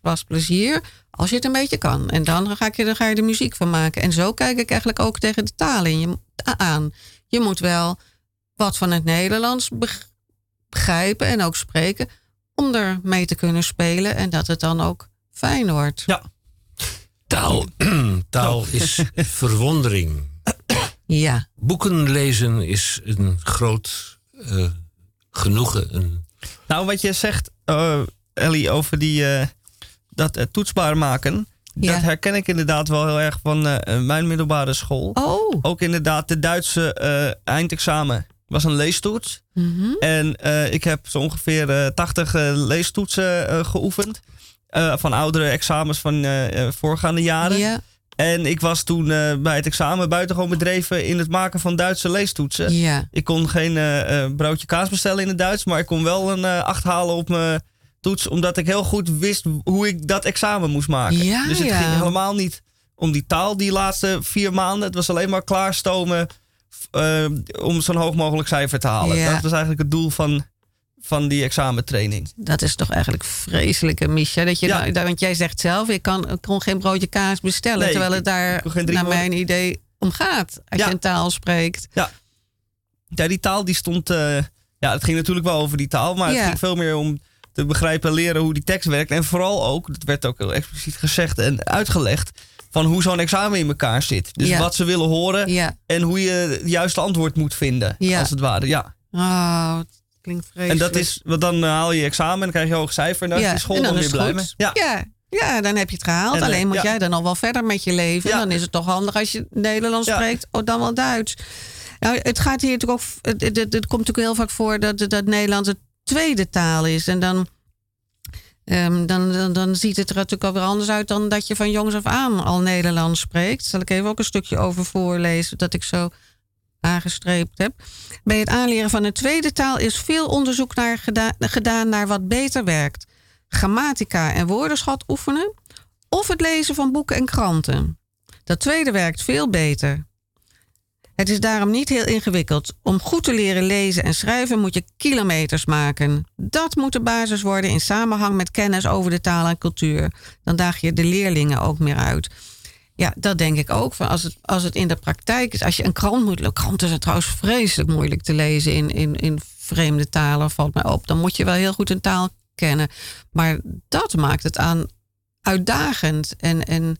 C: pas plezier als je het een beetje kan. En dan ga, je, dan ga je er muziek van maken. En zo kijk ik eigenlijk ook tegen de talen je, aan. Je moet wel wat van het Nederlands beg- begrijpen en ook spreken om er mee te kunnen spelen en dat het dan ook fijn wordt.
B: Ja.
A: Taal, taal is verwondering.
C: Ja,
A: Boeken lezen is een groot eh, genoegen. Een,
B: Nou, wat je zegt, eh, Ellie, over die, eh, dat toetsbaar maken.
C: Ja.
B: Dat herken ik inderdaad wel heel erg van mijn middelbare school.
C: Oh.
B: Ook inderdaad de Duitse eh, eindexamen was een leestoets.
C: Mhm.
B: En eh, ik heb zo ongeveer eh 80 eh, leestoetsen geoefend. Eh, van oudere examens van eh, eh, voorgaande jaren.
C: Ja,
B: En ik was toen bij het examen buitengewoon bedreven in het maken van Duitse leestoetsen.
C: ja.
B: Ik kon geen broodje kaas bestellen in het Duits, maar ik kon wel een acht halen op mijn toets, omdat ik heel goed wist hoe ik dat examen moest maken.
C: Ja,
B: dus het
C: ja.
B: ging helemaal niet om die taal die laatste vier maanden. Het was alleen maar klaarstomen om zo'n hoog mogelijk cijfer te halen. Dat was eigenlijk het doel van, van die examentraining.
C: Dat is toch eigenlijk vreselijk, Misha. Dat je
B: Ja.
C: nou- want jij zegt zelf, ik, kan, ik kon geen broodje kaas bestellen.
B: Nee,
C: terwijl het daar, naar
B: woorden-
C: mijn idee, om gaat. Als
B: Ja.
C: je een taal spreekt.
B: Ja, die taal die stond. eh, ja, het ging natuurlijk wel over die taal, maar
C: Ja.
B: het ging veel meer om te begrijpen en leren hoe die tekst werkt. En vooral ook, dat werd ook heel expliciet gezegd en uitgelegd, van hoe zo'n examen in elkaar zit. Dus
C: Ja.
B: wat ze willen horen
C: Ja.
B: en hoe je het juiste antwoord moet vinden,
C: Ja.
B: als het ware. Ja.
C: Oh, het
B: En dat is, want dan eh, haal je examen en krijg je hoog cijfer en dan is de school
C: en
B: dan,
C: dan
B: weer
C: is het
B: blij mee.
C: goed.
B: Ja.
C: Ja. Ja, dan heb je het gehaald.
B: En, eh,
C: Alleen moet
B: ja.
C: jij dan al wel verder met je leven.
B: Ja.
C: Dan is het toch handig als je Nederlands
B: Ja.
C: spreekt, of dan wel Duits. Nou, het gaat hier natuurlijk ook. Het, het, het komt natuurlijk heel vaak voor dat, dat Nederlands een tweede taal is. En dan, ehm, dan, dan, dan ziet het er natuurlijk alweer anders uit dan dat je van jongs af aan al Nederlands spreekt. Zal ik even ook een stukje over voorlezen, dat ik zo aangestreept heb. Bij het aanleren van een tweede taal is veel onderzoek naar geda- gedaan naar wat beter werkt. Grammatica en woordenschat oefenen of het lezen van boeken en kranten. Dat tweede werkt veel beter. Het is daarom niet heel ingewikkeld. Om goed te leren lezen en schrijven moet je kilometers maken. Dat moet de basis worden in samenhang met kennis over de taal en cultuur. Dan daag je de leerlingen ook meer uit. Ja, dat denk ik ook. Van als, het, als het in de praktijk is, als je een krant moet. Kranten zijn trouwens vreselijk moeilijk te lezen in, in, in vreemde talen, valt mij op. Dan moet je wel heel goed een taal kennen. Maar dat maakt het aan uitdagend. En, en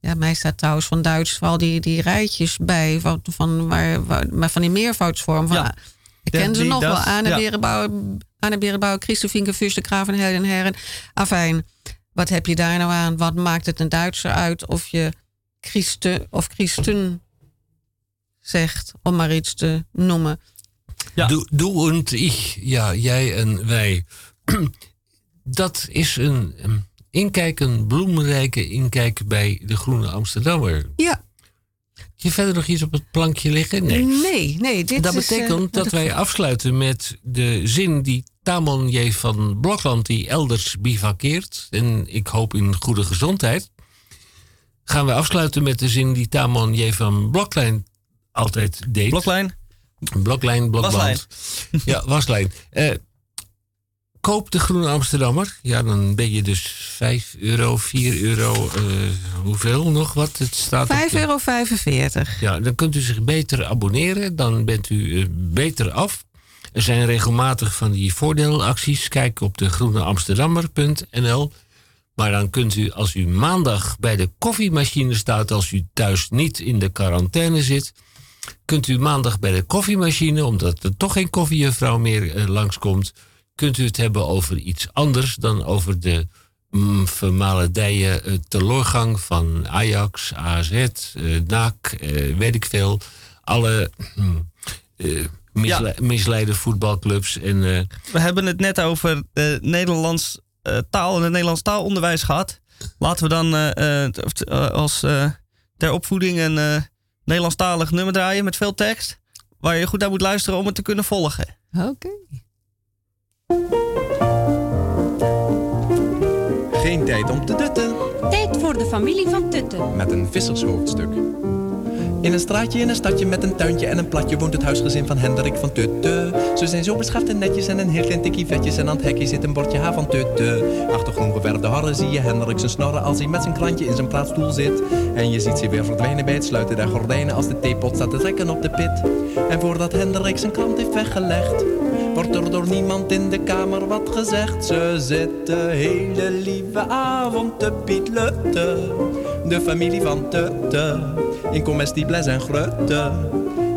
C: ja, mij staat trouwens van Duits vooral die, die rijtjes bij. Van, van, waar, waar, maar van die meervoudsvorm. Van,
B: Ja.
C: Ik
B: Ja,
C: ken ze nog wel. Anne
B: ja.
C: Berenbouwer, Anne Berenbouwer, Christofinke Helen Herren. Afijn, wat heb je daar nou aan? Wat maakt het een Duitser uit of je Christen of Christen zegt, om maar iets te noemen.
B: Ja.
A: Du, du und ich, ja, jij en wij. Dat is een um, inkijk, een bloemrijke inkijk bij de Groene Amsterdammer.
C: Ja,
A: Je verder nog iets op het plankje liggen? Nee.
C: nee, nee. Dit
A: Dat
C: is, eh,
A: betekent
C: wat
A: dat
C: ik-
A: wij afsluiten met de zin die Tamon J. van Blokland, die elders bivakkeert, en ik hoop in goede gezondheid, gaan we afsluiten met de zin die Tamon J. van Bloklijn altijd deed.
B: Bloklijn.
A: Bloklijn, blokband.
B: Waslijn.
A: Ja, waslijn. Eh, koop de Groene Amsterdammer. Ja, dan ben je dus 5 euro, 4 euro, eh, hoeveel nog wat? Het staat op de-
C: 5,45 euro.
A: ja, dan kunt u zich beter abonneren. Dan bent u eh, beter af. Er zijn regelmatig van die voordeelacties. Kijk op de groeneamsterdammer.nl. Maar dan kunt u, als u maandag bij de koffiemachine staat... als u thuis niet in de quarantaine zit... kunt u maandag bij de koffiemachine... omdat er toch geen koffiejuffrouw meer eh, langskomt... kunt u het hebben over iets anders dan over de mm, vermaledije eh, teloorgang van Ajax, AZ, eh, NAC, eh, weet ik veel. Alle mm, eh, misle- misleide voetbalclubs. En
B: We hebben het net over de Nederlands taal en het Nederlands taalonderwijs gehad. Laten we dan eh, eh, eh, als eh, ter opvoeding een eh, Nederlandstalig nummer draaien met veel tekst. Waar je goed naar moet luisteren om het te kunnen volgen.
C: Oké.
F: Geen tijd om te dutten
G: Tijd voor de familie van Tutten.
F: met een vissershoofdstuk. In een straatje in een stadje met een tuintje en een platje woont het huisgezin van Hendrik van Tutte. Ze zijn zo beschaafd en netjes en een heel klein tikkie vetjes en aan het hekje zit een bordje H van Tutte. Achter groen geverfde harren zie je Hendrik zijn snorren als hij met zijn klantje in zijn plaatsstoel zit. En je ziet ze weer verdwijnen bij het sluiten der gordijnen als de theepot staat te trekken op de pit. En voordat Hendrik zijn krant heeft weggelegd, wordt er door niemand in de kamer wat gezegd. Ze zitten hele lieve avond te pietlutten. De familie van Tutte, in comestibles en grutte.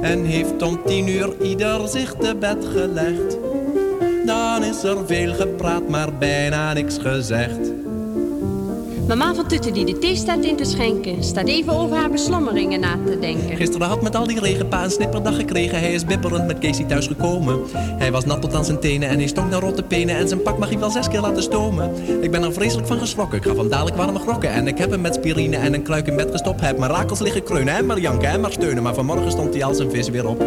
F: En heeft om tien uur ieder zich te bed gelegd. Dan is er veel gepraat, maar bijna niks gezegd.
G: Mama van Tutte die de thee staat in te schenken, staat even over haar beslommeringen na te denken.
F: Gisteren had met al die regenpa een snipperdag gekregen. Hij is bibberend met Casey thuis gekomen. Hij was nat tot aan zijn tenen en hij stonk naar rotte penen. En zijn pak mag hij wel zes keer laten stomen. Ik ben er vreselijk van geschrokken. Ik ga van dadelijk warme grokken. En ik heb hem met spirine en een kruik in bed gestopt. Heeft mijn rakels liggen kreunen en maar janken en maar steunen. Maar vanmorgen stond hij als een vis weer op.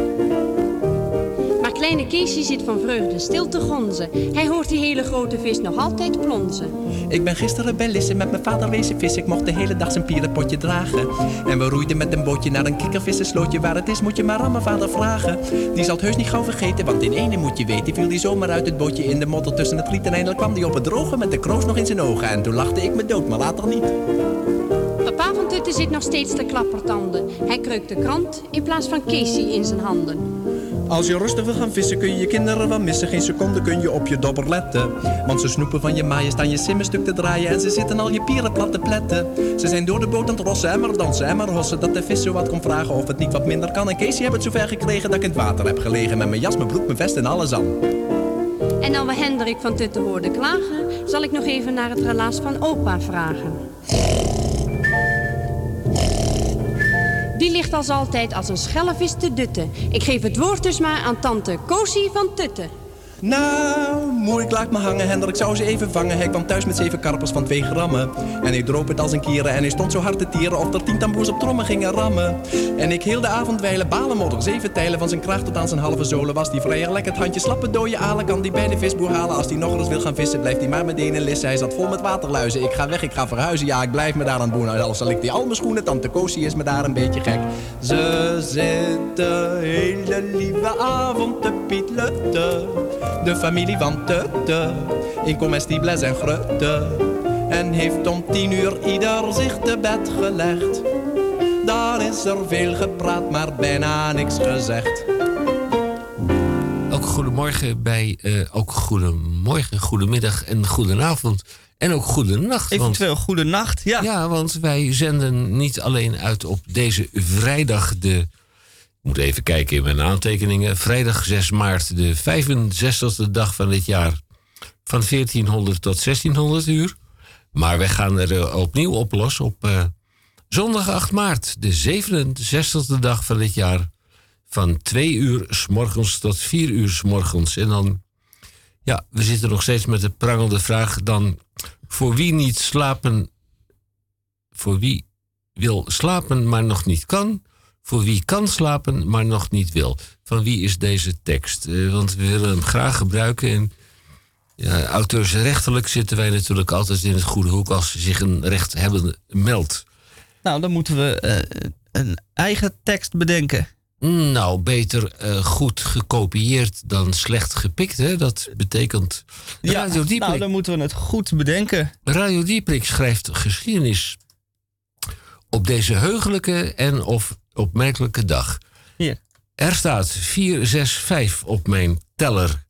G: Kleine Keesje zit van vreugde stil te gonzen. Hij hoort die hele grote vis nog altijd plonzen.
F: Ik ben gisteren bij Lisse met mijn vader wezen vissen. Ik mocht de hele dag zijn pierenpotje dragen. En we roeiden met een bootje naar een kikkervissenslootje. Waar het is moet je maar aan mijn vader vragen. Die zal het heus niet gauw vergeten, want in ene moet je weten... viel die zomaar uit het bootje in de modder tussen het riet. En eindelijk kwam die op het droge met de kroos nog in zijn ogen. En toen lachte ik me dood, maar later niet.
G: Papa van Tutte zit nog steeds te klappertanden. Hij kreukt de krant in plaats van Casey in zijn handen.
F: Als je rustig wil gaan vissen kun je je kinderen wel missen. Geen seconde kun je op je dobber letten. Want ze snoepen van je maaien, staan je simmen stuk te draaien. En ze zitten al je pieren plat te pletten. Ze zijn door de boot aan het rossen en maar dansen en maar hossen. Dat de vis zo wat komt vragen of het niet wat minder kan. En Casey heb het zover gekregen dat ik in het water heb gelegen. Met mijn jas, mijn broek, mijn vest en alles aan.
G: En dan we Hendrik van Tutte hoorden klagen, zal ik nog even naar het relaas van opa vragen. Die ligt als altijd als een schellevis te dutten. Ik geef het woord dus maar aan tante Kosie van Tutte.
F: Nou, mooi, ik laat me hangen, Hendrik zou ze even vangen. Hij kwam thuis met zeven karpers van twee grammen. En hij droop het als een kieren en hij stond zo hard te tieren... of er tien tamboers op trommen gingen rammen. En ik heel de avond wijlen, balenmodder, zeven tijlen... van zijn kracht tot aan zijn halve zolen was die vrij lekker. Het handje slappe dode alen kan die bij de visboer halen. Als hij nog eens wil gaan vissen, blijft hij maar meteen in lissen. Hij zat vol met waterluizen, ik ga weg, ik ga verhuizen. Ja, ik blijf me daar aan boenen, al zal ik die al mijn schoenen... tante Kosie is me daar een beetje gek. Ze zitten hele lieve avond te pietlutten. De familie van Tutte, in comestibles en grutte. En heeft om tien uur ieder zich te bed gelegd. Dan is er veel gepraat, maar bijna niks gezegd.
A: Ook goedemorgen bij, eh, ook goedemorgen, goedemiddag en goedenavond. En ook goedenacht.
B: Eventueel goede nacht. Ja.
A: ja, want wij zenden niet alleen uit op deze vrijdag de... Moet even kijken in mijn aantekeningen. Vrijdag 6 maart, de 65e dag van dit jaar. Van 1400 tot 1600 uur. Maar wij gaan er eh, opnieuw op los op eh, zondag 8 maart, de 67e dag van dit jaar. Van 2 uur s morgens tot 4 uur s morgens. En dan, ja, we zitten nog steeds met de prangende vraag dan voor wie niet slapen, voor wie wil slapen maar nog niet kan, voor wie kan slapen maar nog niet wil. Van wie is deze tekst? Eh, want we willen hem graag gebruiken en ja, auteursrechtelijk zitten wij natuurlijk altijd in het goede hoek als zich een rechthebbende meldt.
B: Nou, dan moeten we eh, een eigen tekst bedenken.
A: Nou, beter eh, goed gekopieerd dan slecht gepikt. Hè? Dat betekent. Radio Dieprik,
B: nou, dan moeten we het goed bedenken.
A: Radio Dieprik schrijft geschiedenis op deze heugelijke en of opmerkelijke dag. Er staat 465 op mijn teller.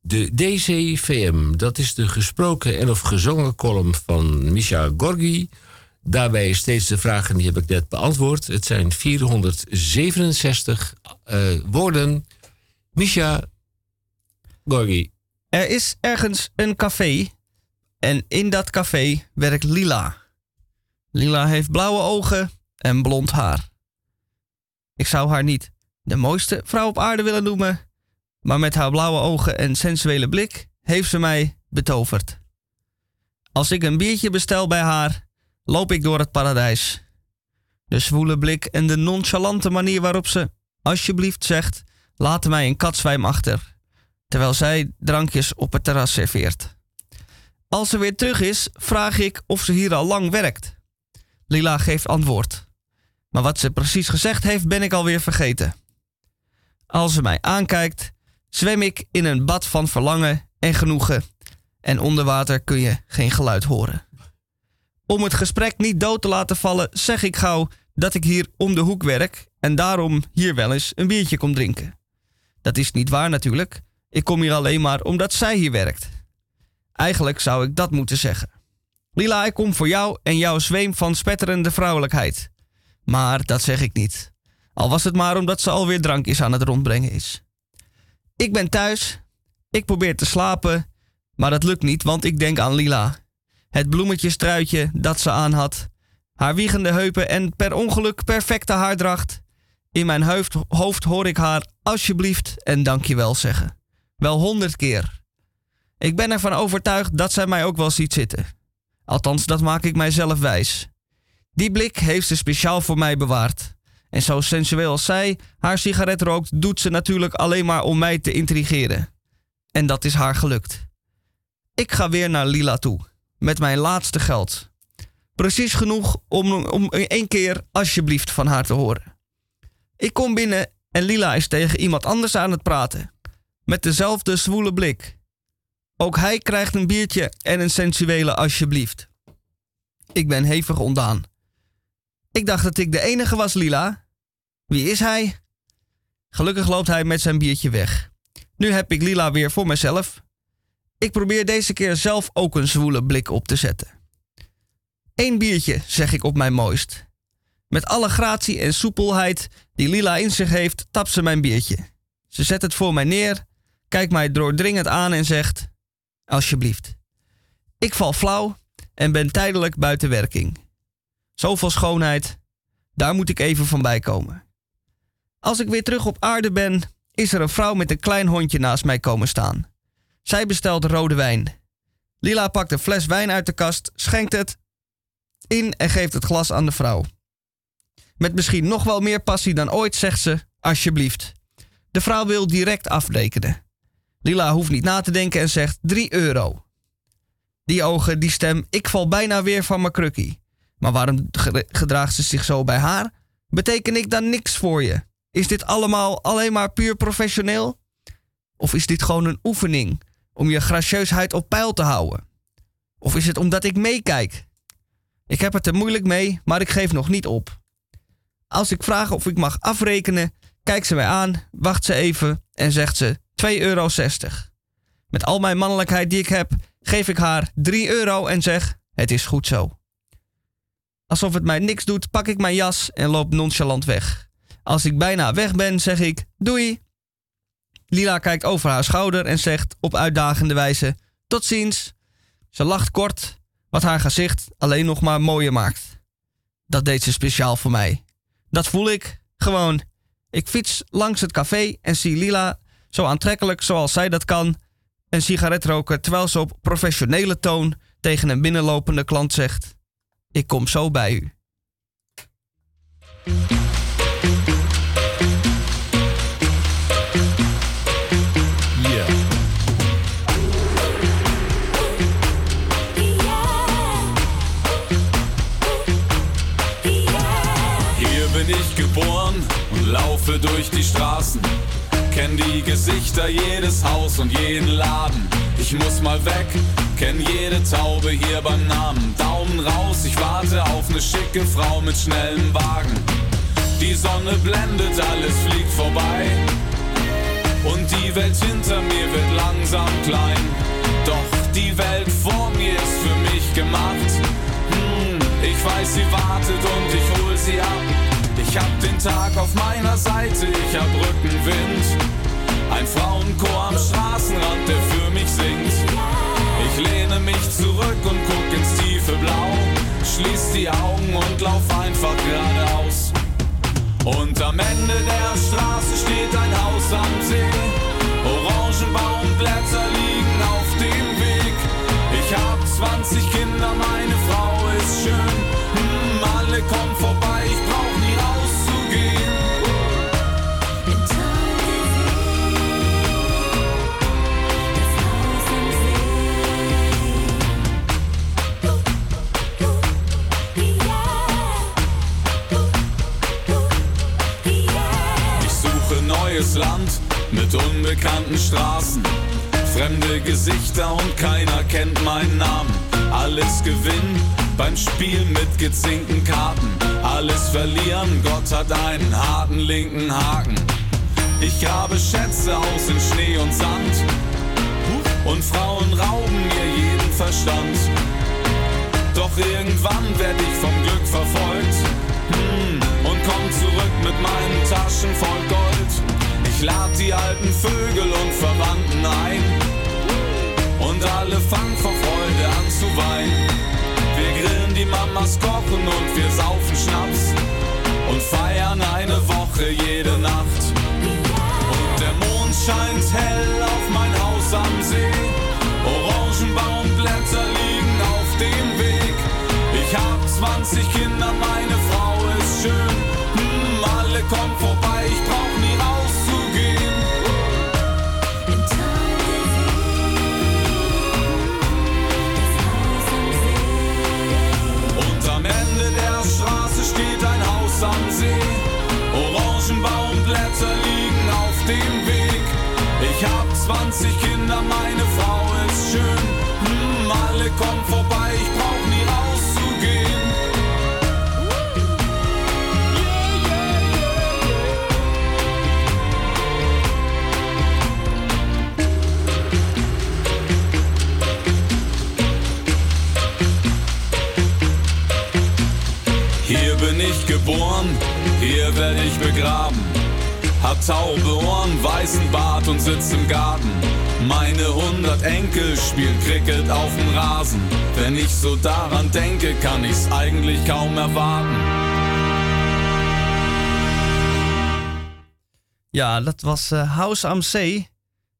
A: De DCVM, dat is de gesproken en of gezongen column van Misha Gorgi. Daarbij steeds de vragen, die heb ik net beantwoord. Het zijn 467 eh, woorden. Misha Gorgi.
B: Er is ergens een café en in dat café werkt Lila. Lila heeft blauwe ogen en blond haar. Ik zou haar niet de mooiste vrouw op aarde willen noemen, maar met haar blauwe ogen en sensuele blik heeft ze mij betoverd. Als ik een biertje bestel bij haar, loop ik door het paradijs. De zwoele blik en de nonchalante manier waarop ze alsjeblieft zegt: laat mij een katzwijm achter, terwijl zij drankjes op het terras serveert. Als ze weer terug is, vraag ik of ze hier al lang werkt. Lila geeft antwoord. Maar wat ze precies gezegd heeft, ben ik alweer vergeten. Als ze mij aankijkt, zwem ik in een bad van verlangen en genoegen. En onder water kun je geen geluid horen. Om het gesprek niet dood te laten vallen, zeg ik gauw dat ik hier om de hoek werk en daarom hier wel eens een biertje kom drinken. Dat is niet waar natuurlijk. Ik kom hier alleen maar omdat zij hier werkt. Eigenlijk zou ik dat moeten zeggen. Lila, ik kom voor jou en jouw zweem van spetterende vrouwelijkheid. Maar dat zeg ik niet. Al was het maar omdat ze alweer drankjes aan het rondbrengen is. Ik ben thuis. Ik probeer te slapen. Maar dat lukt niet, want ik denk aan Lila. het bloemetjestruitje dat ze aan had, haar wiegende heupen en per ongeluk perfecte haardracht. In mijn hoofd, hoofd hoor ik haar alsjeblieft en dankjewel zeggen. Wel honderd keer. Ik ben ervan overtuigd dat zij mij ook wel ziet zitten. Althans, dat maak ik mijzelf wijs. Die blik heeft ze speciaal voor mij bewaard. En zo sensueel als zij haar sigaret rookt, doet ze natuurlijk alleen maar om mij te intrigeren. En dat is haar gelukt. Ik ga weer naar Lila toe, met mijn laatste geld. Precies genoeg om, om één keer alsjeblieft van haar te horen. Ik kom binnen en Lila is tegen iemand anders aan het praten. Met dezelfde zwoele blik. Ook hij krijgt een biertje en een sensuele alsjeblieft. Ik ben hevig ontdaan. Ik dacht dat ik de enige was, Lila. Wie is hij? Gelukkig loopt hij met zijn biertje weg. Nu heb ik Lila weer voor mezelf. Ik probeer deze keer zelf ook een zwoele blik op te zetten. Eén biertje, zeg ik op mijn mooist. Met alle gratie en soepelheid die Lila in zich heeft, tapt ze mijn biertje. Ze zet het voor mij neer, kijkt mij doordringend aan en zegt: Alsjeblieft. Ik val flauw en ben tijdelijk buiten werking. Zoveel schoonheid, daar moet ik even van bij komen. Als ik weer terug op aarde ben, is er een vrouw met een klein hondje naast mij komen staan. Zij bestelt rode wijn. Lila pakt een fles wijn uit de kast, schenkt het in en geeft het glas aan de vrouw. Met misschien nog wel meer passie dan ooit zegt ze: Alsjeblieft. De vrouw wil direct afrekenen. Lila hoeft niet na te denken en zegt 3 euro. Die ogen, die stem, ik val bijna weer van mijn krukkie. Maar waarom gedraagt ze zich zo bij haar? Beteken ik dan niks voor je? Is dit allemaal alleen maar puur professioneel? Of is dit gewoon een oefening om je gracieusheid op peil te houden? Of is het omdat ik meekijk? Ik heb het er moeilijk mee, maar ik geef nog niet op. Als ik vraag of ik mag afrekenen, kijkt ze mij aan, wacht ze even en zegt ze 2,60 euro. Met al mijn mannelijkheid die ik heb, geef ik haar 3 euro en zeg: Het is goed zo. Alsof het mij niks doet, pak ik mijn jas en loop nonchalant weg. Als ik bijna weg ben, zeg ik: Doei. Lila kijkt over haar schouder en zegt op uitdagende wijze: Tot ziens. Ze lacht kort, wat haar gezicht alleen nog maar mooier maakt. Dat deed ze speciaal voor mij. Dat voel ik gewoon. Ik fiets langs het café en zie Lila zo aantrekkelijk zoals zij dat kan een sigaret roken terwijl ze op professionele toon tegen een binnenlopende klant zegt: Ik kom zo bij u.
H: laufe durch die Straßen. Kenn die Gesichter, jedes Haus und jeden Laden. Ich muss mal weg, kenn jede Taube hier beim Namen. Daumen raus, ich warte auf ne schicke Frau mit schnellem Wagen. Die Sonne blendet, alles fliegt vorbei. Und die Welt hinter mir wird langsam klein. Doch die Welt vor mir ist für mich gemacht. Hm, ich weiß, sie wartet und ich hol sie ab. Ich hab den Tag auf meiner Seite, ich hab Rückenwind. Ein Frauenchor am Straßenrand, der für mich singt. Ich lehne mich zurück und guck ins tiefe Blau. Schließ die Augen und lauf einfach geradeaus. Und am Ende der Straße steht ein Haus am See. Orangenbaumblätter liegen auf dem Weg. Ich hab 20 Kinder, meine Frau ist schön. Hm, alle kommen vorbei, ich brauch neues Land mit unbekannten Straßen. Fremde Gesichter und keiner kennt meinen Namen. Alles gewinnen beim Spiel mit gezinkten Karten. Alles verlieren, Gott hat einen harten linken Haken. Ich grabe Schätze aus in Schnee und Sand. Und Frauen rauben mir jeden Verstand. Doch irgendwann werde ich vom Glück verfolgt. Hm, und komm zurück mit meinen Taschen voll Gold. Ich lad die alten Vögel und Verwandten ein. Und alle fangen vor Freude an zu weinen. Wir grillen die Mamas kochen und wir saufen Schnaps. Und feiern eine Woche jede Nacht. Und der Mond scheint hell auf mein Haus am See. Orangenbaumblätter liegen auf dem Weg. Ich hab 20 Kinder, meine Frau geboren, hier werde ich begraben. Hab taube Ohren, weißen Bart und sitz im Garten. Meine hundert Enkel spielen Cricket auf dem Rasen. Wenn ich so daran denke, kann ich's eigentlich kaum erwarten.
B: Ja, dat was eh, House am See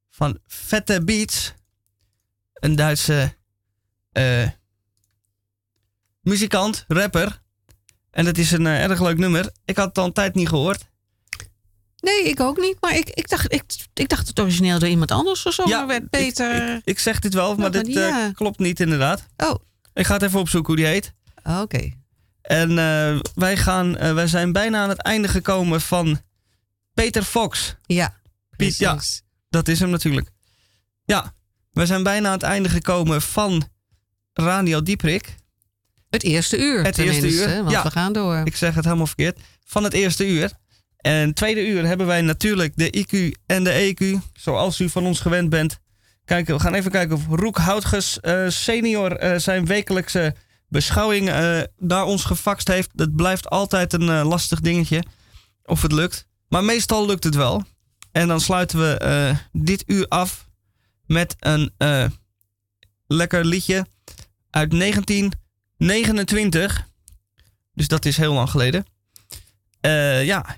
B: van Vette Beats. Een Duitse eh, muzikant, rapper. En het is een eh, erg leuk nummer. Ik had het al een tijd niet gehoord.
C: Nee, ik ook niet. Maar ik, ik, dacht, ik, ik dacht het origineel door iemand anders gezongen
B: Ja,
C: werd. Peter.
B: Ik, ik zeg dit wel, maar
C: maar
B: dit eh, klopt niet inderdaad.
C: Oh,
B: Ik ga het even opzoeken hoe die heet.
C: oké.
B: En eh, wij, gaan, wij zijn bijna aan het einde gekomen van Peter Fox.
C: Ja.
B: Piet, ja. Dat is hem natuurlijk. Ja, we zijn bijna aan het einde gekomen van Radio Dieprik.
C: Het eerste uur.
B: Het eerste uur,
C: Want
B: ja.
C: we gaan door.
B: Ik zeg het helemaal verkeerd. Van het eerste uur. En het tweede uur hebben wij natuurlijk de IQ en de EQ. Zoals u van ons gewend bent. Kijk, we gaan even kijken of Roek Houtges eh, senior eh, zijn wekelijkse beschouwing eh, naar ons gefaxt heeft. Dat blijft altijd een eh, lastig dingetje. Of het lukt. Maar meestal lukt het wel. En dan sluiten we eh, dit uur af met een eh, lekker liedje uit 1929. Dus dat is heel lang geleden. Eh, ja.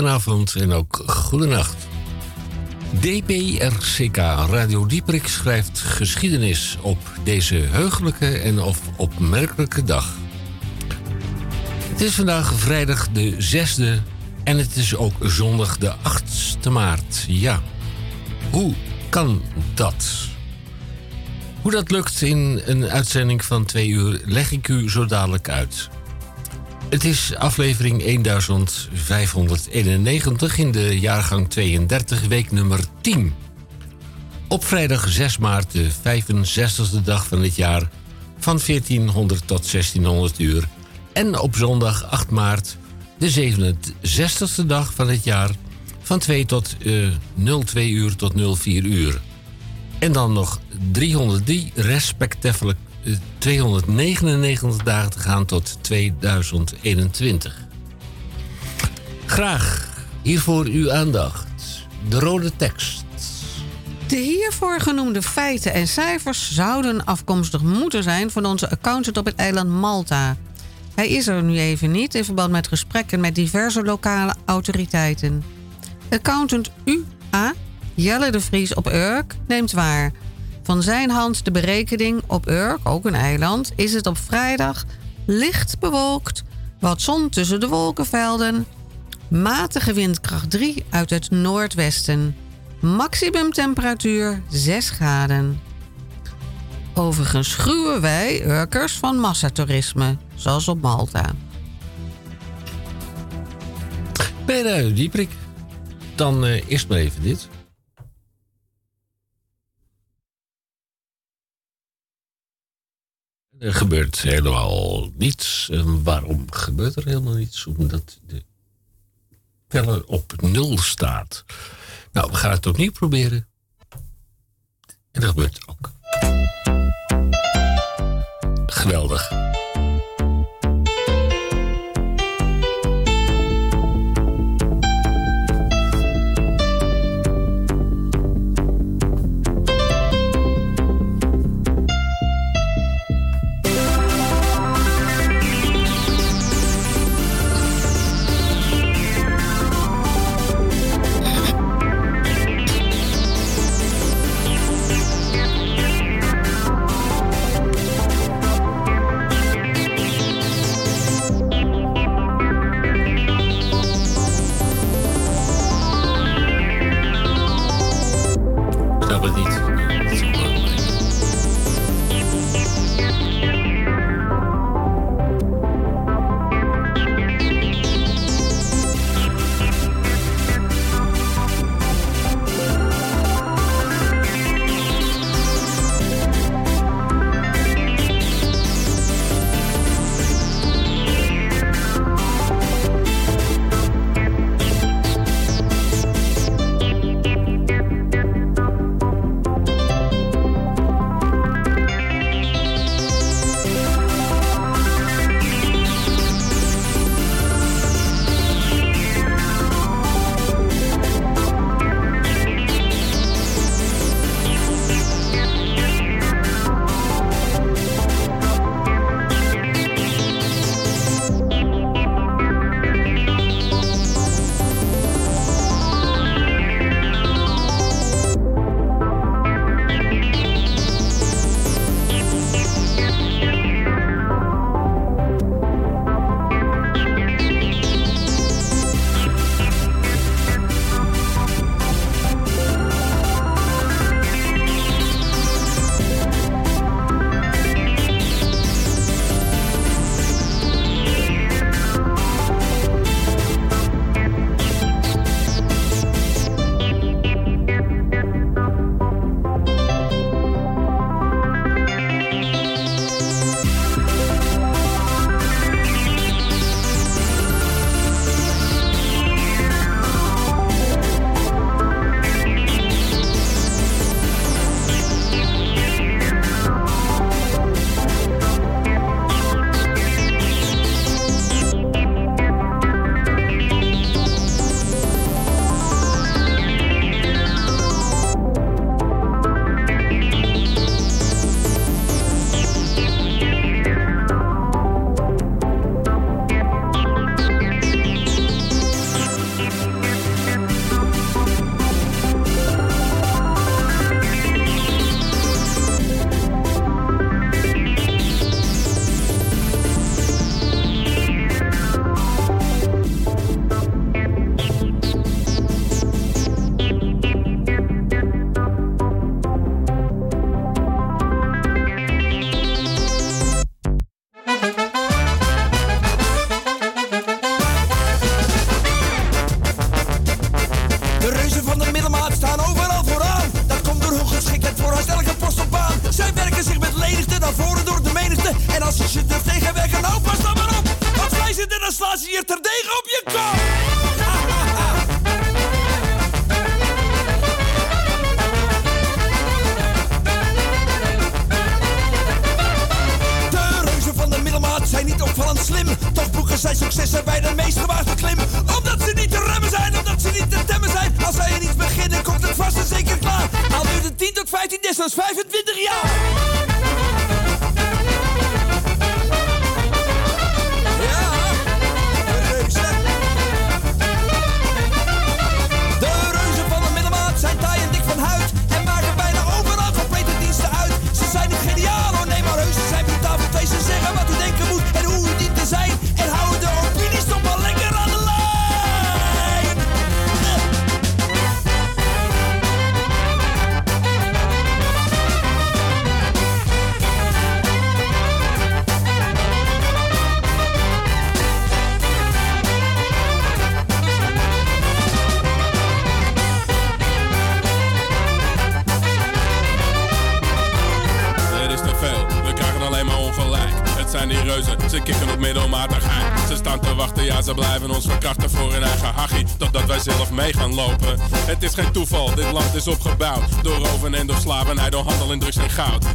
A: Goedenavond en ook goedenacht. DPRCK Radio Dieprik schrijft geschiedenis op deze heugelijke en of opmerkelijke dag. Het is vandaag vrijdag de 6e en het is ook zondag de 8e maart. Ja, hoe kan dat? Hoe dat lukt in een uitzending van twee uur leg ik u zo dadelijk uit. Het is aflevering 1591 in de jaargang 32, week nummer 10. Op vrijdag 6 maart, de 65e dag van het jaar, van 1400 tot 1600 uur. En op zondag 8 maart, de 67e dag van het jaar, van 2 tot eh 02 uur tot 04 uur. En dan nog 303 respectievelijk eh, 299 dagen te gaan tot 2021. Graag hiervoor uw aandacht. De rode tekst.
C: De hiervoor genoemde feiten en cijfers zouden afkomstig moeten zijn van onze accountant op het eiland Malta. Hij is er nu even niet in verband met gesprekken met diverse lokale autoriteiten. Accountant UA, Jelle de Vries op Urk, neemt waar. Van zijn hand de berekening op Urk, ook een eiland, is het op vrijdag licht bewolkt, wat zon tussen de wolkenvelden, matige windkracht 3 uit het noordwesten, maximum temperatuur 6 graden. Overigens gruwen wij Urkers van massatoerisme, zoals op Malta.
A: Bij de Dieprik. Dan eh, eerst maar even dit. Er gebeurt helemaal niets. Waarom gebeurt er helemaal niets? Omdat de teller op nul staat. Nou, we gaan het opnieuw proberen. En dat gebeurt ook. Geweldig.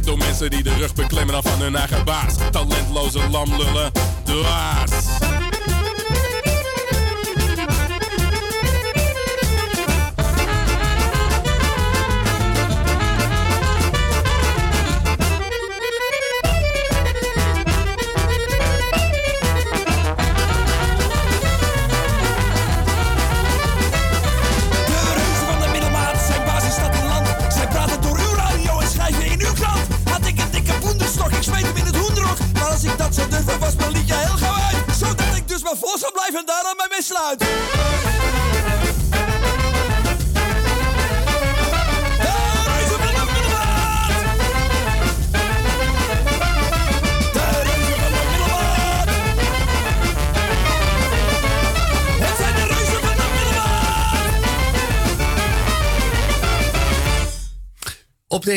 I: Door mensen die de rug beklimmen dan van hun eigen baas. Talentloze lamlullen, dwaas.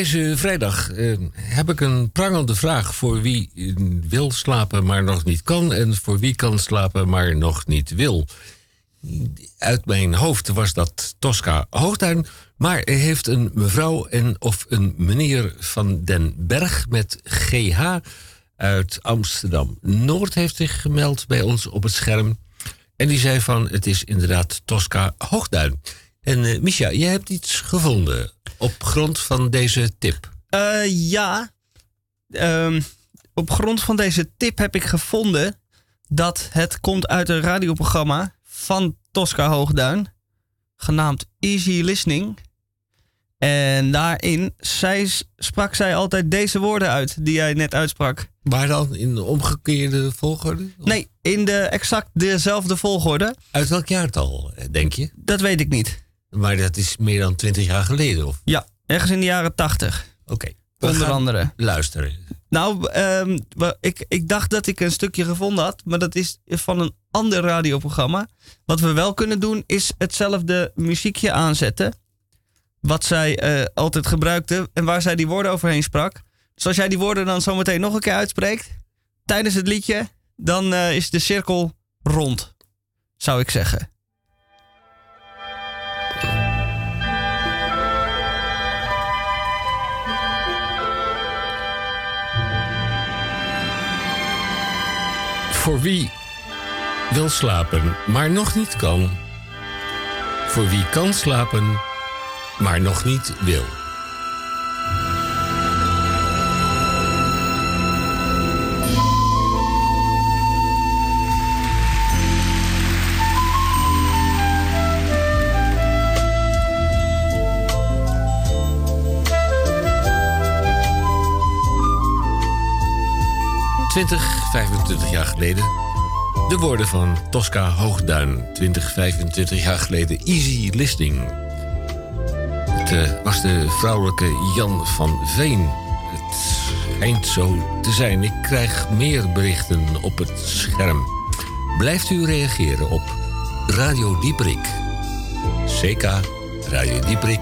A: Deze vrijdag eh, heb ik een prangende vraag voor wie eh, wil slapen maar nog niet kan en voor wie kan slapen maar nog niet wil. Uit mijn hoofd was dat Tosca Hoogtuin, maar heeft een mevrouw en of een meneer van den Berg met GH uit Amsterdam Noord heeft zich gemeld bij ons op het scherm. En die zei van het is inderdaad Tosca Hoogduin. En Misha, jij hebt iets gevonden op grond van deze tip.
B: Eh, ja. Ehm, op grond van deze tip heb ik gevonden dat het komt uit een radioprogramma van Tosca Hoogduin, genaamd Easy Listening. En daarin zij, sprak zij altijd deze woorden uit die jij net uitsprak.
A: Maar dan in de omgekeerde volgorde? Of
B: Nee, in de exact dezelfde volgorde.
A: Uit welk jaartal, eh, denk je?
B: Dat weet ik niet.
A: Maar dat is meer dan twintig jaar geleden, of?
B: Ja, ergens in de jaren tachtig.
A: Oké.
B: Onder andere.
A: Luisteren.
B: Nou, ehm, ik, ik dacht dat ik een stukje gevonden had, maar dat is van een ander radioprogramma. Wat we wel kunnen doen, is hetzelfde muziekje aanzetten. Wat zij eh, altijd gebruikte en waar zij die woorden overheen sprak. Dus als jij die woorden dan zometeen nog een keer uitspreekt tijdens het liedje, dan eh, is de cirkel rond, zou ik zeggen.
A: Voor wie wil slapen, maar nog niet kan. Voor wie kan slapen, maar nog niet wil. Twintig, 25 jaar geleden. De woorden van Tosca Hoogduin. 20, 25 jaar geleden. Easy listening. Het eh, was de vrouwelijke Jan van Veen. Het schijnt zo te zijn. Ik krijg meer berichten op het scherm. Blijft u reageren op Radio Dieprik. CK Radio Dieprik.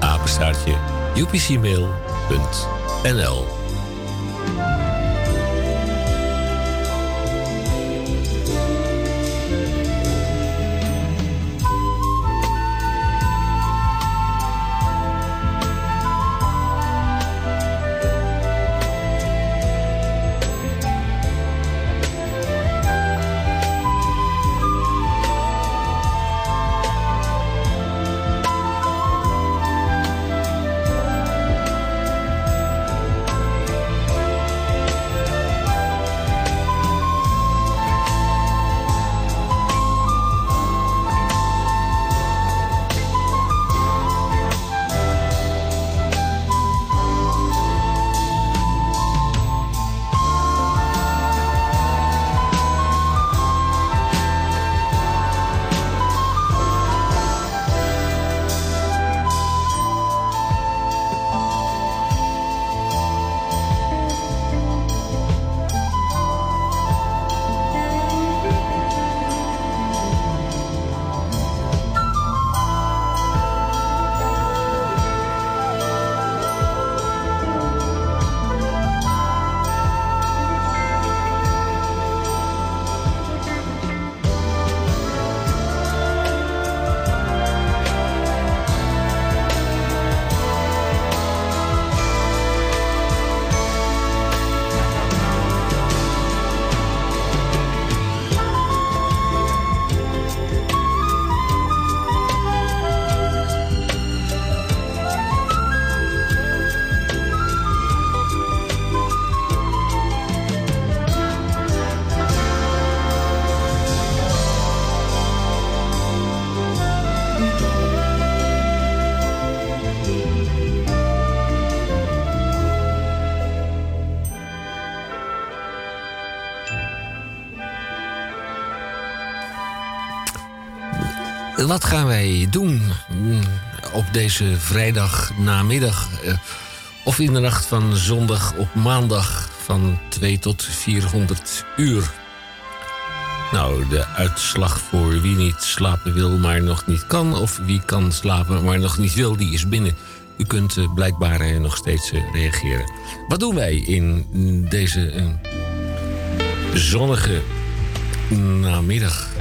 A: Apenstaartje upcmail.nl Wat gaan wij doen mm, op deze vrijdag namiddag? eh, Of in de nacht van zondag op maandag van 2 tot 400 uur? Nou, de uitslag voor wie niet slapen wil, maar nog niet kan... of wie kan slapen, maar nog niet wil, die is binnen. U kunt eh, blijkbaar eh, nog steeds reageren. Wat doen wij in mm, deze zonnige namiddag?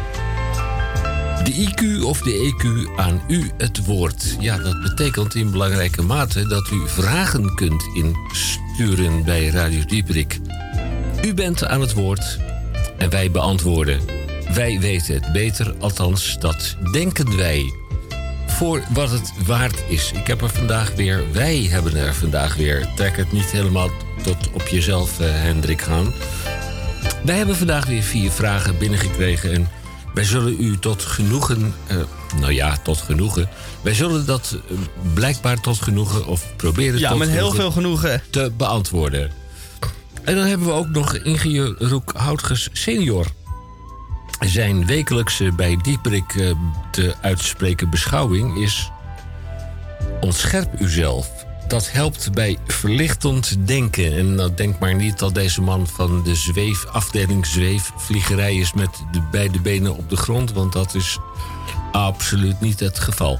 A: De IQ of de EQ aan u het woord. Ja, dat betekent in belangrijke mate dat u vragen kunt insturen bij Radio Dieperik. U bent aan het woord en wij beantwoorden. Wij weten het beter, althans dat denken wij. Voor wat het waard is. Ik heb er vandaag weer, wij hebben er vandaag weer. Trek het niet helemaal tot op jezelf, eh, Hendrik, gaan. Wij hebben vandaag weer vier vragen binnengekregen en wij zullen u tot genoegen, eh, nou ja, tot genoegen. Wij zullen dat eh, blijkbaar tot genoegen of proberen
B: Ja,
A: tot
B: met heel veel genoegen.
A: te beantwoorden. En dan hebben we ook nog ingenieur Roek Houtges senior. Zijn wekelijkse bij Dieperik eh, te uitspreken beschouwing is... Ontscherp uzelf. Dat helpt bij verlichtend denken. En nou, denk maar niet dat deze man van de zweef, afdeling zweefvliegerij is met de beide benen op de grond, want dat is absoluut niet het geval.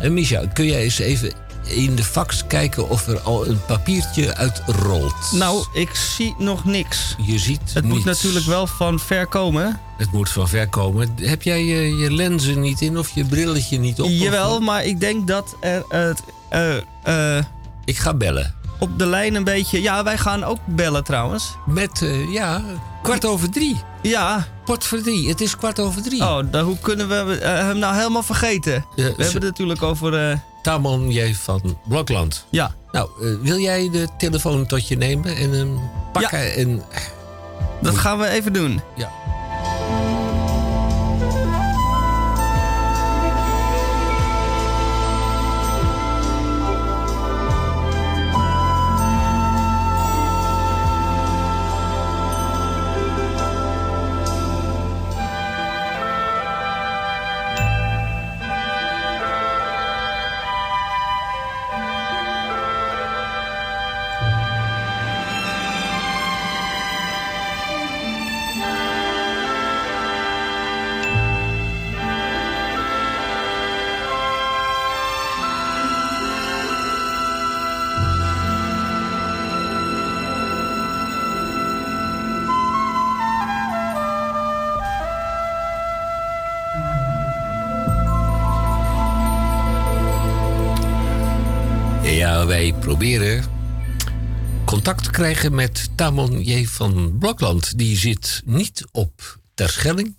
A: En Misha, kun jij eens even in de fax kijken of er al een papiertje uitrolt?
B: Nou, ik zie nog niks.
A: Je ziet
B: Het moet natuurlijk wel van ver komen.
A: Het moet van ver komen. Heb jij je, je lenzen niet in of je brilletje niet op? Of-
B: Jawel, maar ik denk dat er het eh, eh,
A: Ik ga bellen.
B: op de lijn een beetje... Ja, wij gaan ook bellen trouwens.
A: Met, eh, ja, kwart over drie.
B: Ja.
A: Kwart voor drie. Het is kwart over drie.
B: Oh, dan, hoe kunnen we eh, hem nou helemaal vergeten?
A: Ja,
B: we hebben het natuurlijk over... eh,
A: Tamon J. van Blokland.
B: ja,
A: Nou, eh, wil jij de telefoon tot je nemen en hem pakken? En,
B: dat gaan we even doen.
A: Ja, krijgen met Tamon J. van Blokland. Die zit niet op Terschelling.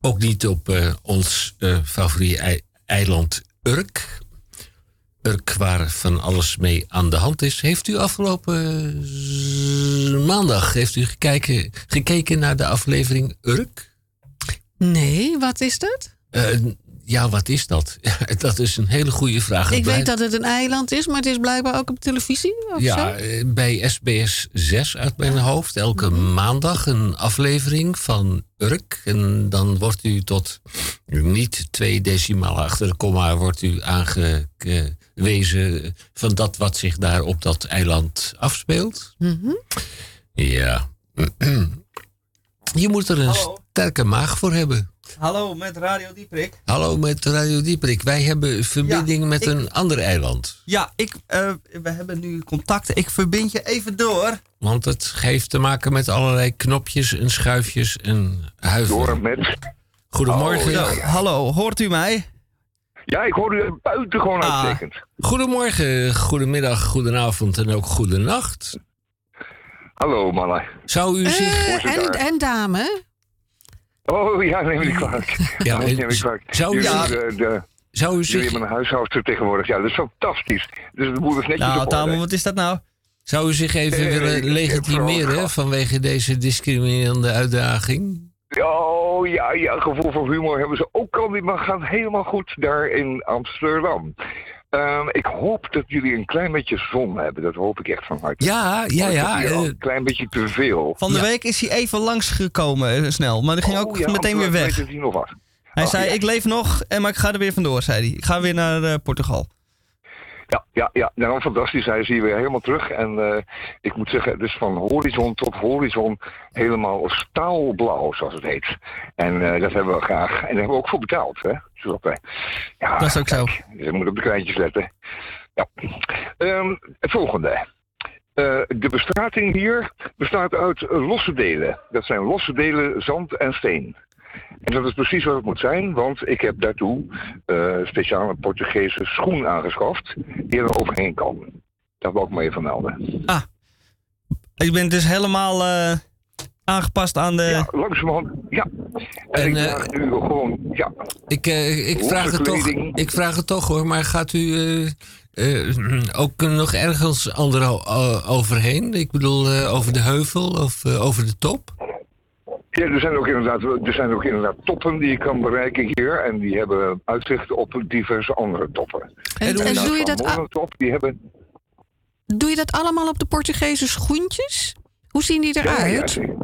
A: Ook niet op eh, ons eh, favoriete ei- eiland Urk. Urk, waar van alles mee aan de hand is. Heeft u afgelopen eh, maandag heeft u gekeken, gekeken naar de aflevering Urk?
C: Nee, wat is dat?
A: Ja, wat is dat? dat is een hele goede vraag.
C: Ik weet dat het een eiland is, maar het is blijkbaar ook op televisie of
A: Ja,
C: zo?
A: eh, bij SBS 6 uit mijn hoofd. Elke maandag een aflevering van Urk. En dan wordt u tot niet twee decimalen achter de komma... wordt u aangewezen van dat wat zich daar op dat eiland afspeelt.
C: Mhm.
A: Ja. Je moet er een sterke maag voor hebben.
B: Hallo, met Radio Dieprik.
A: Hallo met Radio Dieperik. Wij hebben verbinding met
B: ik-
A: een ander eiland.
B: Ja, ik, eh, we hebben nu contact. Ik verbind je even door.
A: Want het heeft te maken met allerlei knopjes en schuifjes en huiven.
J: Door met.
A: Goedemorgen.
J: Oh, ja,
B: hallo, hoort u mij?
J: Ja, ik hoor u buitengewoon
B: Ah.
J: uitstekend.
A: Goedemorgen, goedemiddag, goedenavond en ook goedenacht.
J: Hallo mannen.
A: Zou u zich...
C: Eh, en, en dame?
J: Oh ja, neem me niet kwalijk.
A: Ja,
J: neem me niet kwalijk.
A: zou u
J: Jullie,
A: zich-
J: de, de,
A: Zou u
J: jullie
A: zich,
J: hebben een huishoudster tegenwoordig. Ja, dat is fantastisch. Dus de boel is netjes
B: Nou,
J: orde.
B: wat is dat nou?
A: zou u zich even
J: Eh,
A: willen legitimeren vanwege deze discriminerende uitdaging?
J: Oh ja, ja, gevoel voor humor hebben ze ook al niet, maar gaat helemaal goed daar in Amsterdam. Ehm, ik hoop dat jullie een klein beetje zon hebben. Dat hoop ik echt van harte.
A: Ja, ja, ja. Eh,
J: een klein beetje te veel.
B: Van de
A: Ja.
B: week is hij even langsgekomen, eh, snel. Maar die ging
J: Oh,
B: ook
J: ja,
B: meteen weer weg.
J: hier nog.
B: Hij
J: Oh,
B: zei,
J: ja.
B: ik leef nog, en maar ik ga er weer vandoor, zei hij. Ik ga weer naar eh, Portugal.
J: Ja, ja, ja. Nou, fantastisch. Hij is hier weer helemaal terug. En eh, ik moet zeggen, is van horizon tot horizon helemaal staalblauw, zoals het heet. En eh, dat hebben we graag. En daar hebben we ook voor betaald, hè. Dus dat, eh, ja,
B: Dat is ook zo.
J: Dus je moet op de kleintjes letten. Ja. Ehm, het volgende. De bestrating hier bestaat uit losse delen. Dat zijn losse delen zand en steen. En dat is precies wat het moet zijn, want ik heb daartoe eh speciaal een Portugese schoen aangeschaft die er overheen kan. Dat wil ik maar even melden.
B: Je bent dus helemaal eh, aangepast aan de...
J: Ja, langzamerhand, ja. En,
A: En,
J: ik
A: eh,
J: draag nu gewoon, ja,
A: Ik, eh, ik, vraag het toch, ik vraag het toch hoor, maar gaat u eh, eh, ook nog ergens ander overheen? Ik bedoel, eh, over de heuvel of eh, over de top?
J: Ja, er zijn, ook inderdaad, er zijn ook inderdaad toppen die je kan bereiken hier. En die hebben uitzicht op diverse andere toppen.
C: En, en
J: Nou,
C: doe, je dat,
J: top, die hebben...
C: doe je dat allemaal op de Portugese schoentjes? Hoe zien die
J: Ja, ja,
C: eruit?
J: nee.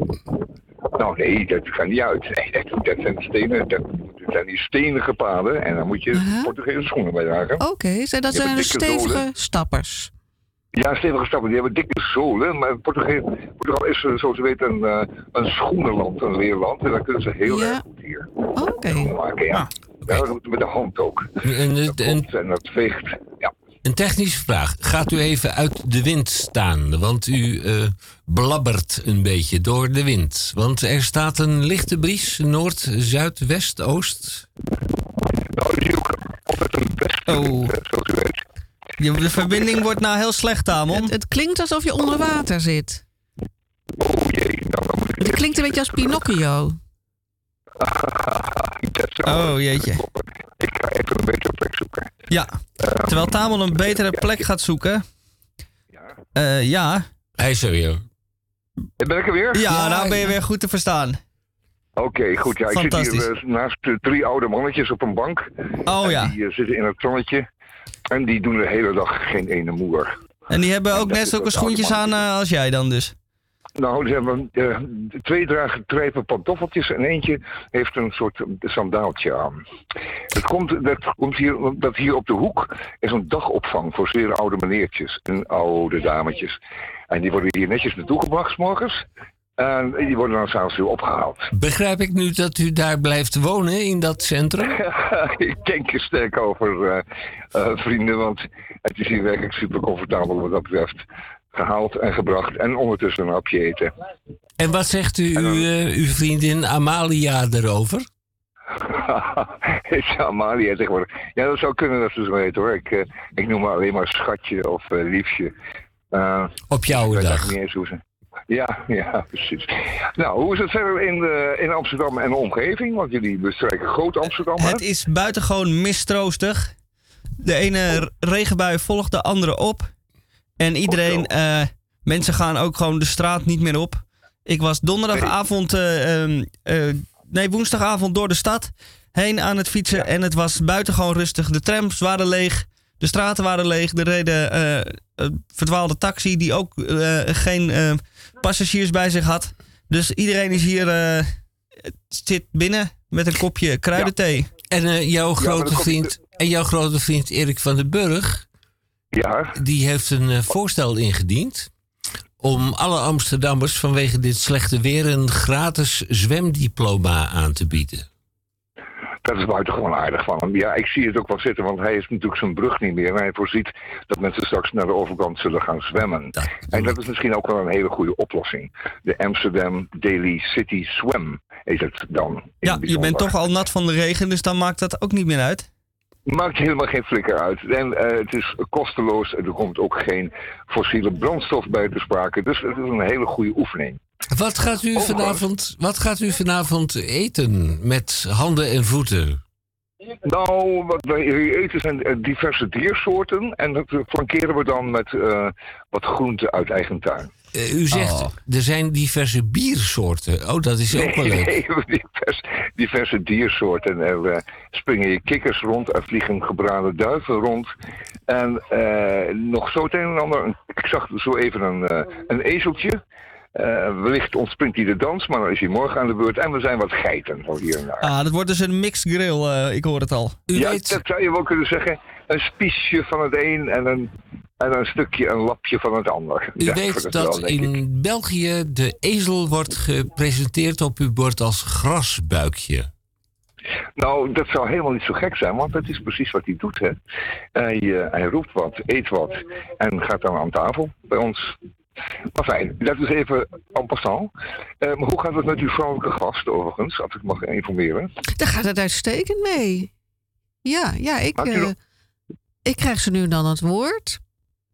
J: Nou nee, dat gaat niet uit. Nee, dat, dat zijn stenen, dat, dat zijn die stenige paden. En dan moet je
C: Aha.
J: Portugese schoenen bij dragen.
C: Oké, zijn dat zijn dus stevige
J: zolen.
C: stappers.
J: Ja, stevige stappen. Die hebben dikke zolen. Maar Portugal, Portugal is, eh, zoals je weet, een, eh, een schoenenland, een leerland. En daar kunnen ze heel
C: Ja.
J: erg goed hier
C: Oké.
J: schoenen maken. Ja. Ja, dat moet met de hand ook. Dat
A: een,
J: klopt, en dat veegt. Ja.
A: een technische vraag. Gaat u even uit de wind staan? Want u eh, blabbert een beetje door de wind. Want er staat een lichte bries, noord, zuid, west, oost.
J: Nou, is hier ook altijd een best,
B: Oh.
J: eh, zoals u weet.
B: Je- De verbinding wordt nou heel slecht, Tamon.
C: Het, het klinkt alsof je onder water zit.
J: Oh jee, nou dan moet ik...
C: Het klinkt een beetje als Pinocchio.
J: Dat zou
B: Oh, jeetje.
J: Ik ga even een betere plek zoeken.
B: Ja. Terwijl Tamon een betere plek gaat zoeken.
J: Ja.
B: Eh, ja.
A: Hij is er weer.
J: Ben ik er weer?
B: Ja, nou ben je weer goed te verstaan.
J: Oké, goed. Ja, ik zit hier eh, naast eh, drie oude mannetjes op een bank.
B: Oh
J: En
B: ja.
J: Die eh, zitten in het zonnetje. En die doen de hele dag geen ene moer.
B: En die hebben ook net
J: is
B: zulke schoentjes aan eh, als jij dan dus.
J: Nou, ze hebben eh, twee dragen trijpen pantoffeltjes en eentje heeft een soort sandaaltje aan. Het komt, dat komt hier, dat hier op de hoek is een dagopvang voor zeer oude meneertjes en oude dametjes. En die worden hier netjes naartoe gebracht s morgens. En die worden dan s'avonds weer opgehaald.
A: Begrijp ik nu dat u daar blijft wonen in dat centrum?
J: ik denk er sterk over, eh, eh, vrienden, want het is hier werkelijk super comfortabel wat dat betreft. Gehaald en gebracht en ondertussen een hapje eten.
A: En wat zegt u, uw, eh, uw vriendin Amalia erover?
J: Is Amalia tegenwoordig. Ja, dat zou kunnen dat ze zo heet hoor. Ik, ik noem haar alleen maar schatje of liefje.
A: Op jouw
J: ik weet
A: dag.
J: niet eens hoe ze... Ja, ja, precies. Nou, hoe is het verder in, de, in Amsterdam en de omgeving? Want jullie bestrijken groot Amsterdam, hè?
B: Het is buitengewoon mistroostig. De ene regenbui volgt de andere op. En iedereen, eh, mensen gaan ook gewoon de straat niet meer op. Ik was donderdagavond, eh, ehm, eh, nee woensdagavond door de stad heen aan het fietsen. En het was buitengewoon rustig. De trams waren leeg, de straten waren leeg. Er reden verdwaalde taxi die ook eh, geen eh, passagiers bij zich had. Dus iedereen is hier, eh, zit binnen met een kopje kruidenthee.
A: En eh, jouw grote vriend en jouw grote vriend Erik van den Burg,
J: Ja,
A: die heeft een eh, voorstel ingediend om alle Amsterdammers vanwege dit slechte weer een gratis zwemdiploma aan te bieden.
J: Dat is buitengewoon aardig van hem. Ja, ik zie het ook wel zitten, want hij heeft natuurlijk zijn brug niet meer. En hij voorziet dat mensen straks naar de overkant zullen gaan zwemmen.
A: Dat
J: En dat is misschien ook wel een hele goede oplossing. De Amsterdam Daily City Swim heet het dan.
B: Ja, je bent toch al nat van de regen, dus dan maakt dat ook niet meer uit.
J: Maakt helemaal geen flikker uit. En eh, het is kosteloos. en Er komt ook geen fossiele brandstof bij te sprake. Dus het is een hele goede oefening.
A: Wat gaat, u
J: Overigens-
A: vanavond, wat gaat u vanavond eten met handen en voeten?
J: Nou, wat wij eten zijn eh, diverse diersoorten. En dat flankeren we dan met eh, wat groenten uit eigen tuin.
A: Eh, u zegt,
B: Oh.
A: er zijn diverse biersoorten. Oh, dat is ook wel leuk.
J: Nee, diverse, diverse diersoorten. Er eh, springen hier kikkers rond, er vliegen gebraden duiven rond. En eh, nog zo het een en ander. Ik zag zo even een, eh, een ezeltje. Eh, wellicht ontspringt hij de dans, maar dan is hij morgen aan de beurt. En we zijn wat geiten van hier en daar.
B: Ah, dat wordt dus een mixed grill, eh, ik hoor het al.
J: ja, dat zou je wel kunnen zeggen. Een spiesje van het een en een, en een stukje, een lapje van het ander.
A: U
J: Ja,
A: weet
J: dat wel, ik.
A: in België de ezel wordt gepresenteerd op uw bord als grasbuikje.
J: Nou, dat zou helemaal niet zo gek zijn, want dat is precies wat hij doet. Hè. Hij, eh, hij roept wat, eet wat en gaat dan aan tafel bij ons. Maar fijn, dat is even en passant. Eh, maar hoe gaat het met uw vrouwelijke gast overigens, als ik mag informeren?
C: Daar gaat het uitstekend mee. Ja, ja ik, eh,
J: nog-
C: ik krijg ze nu dan het woord.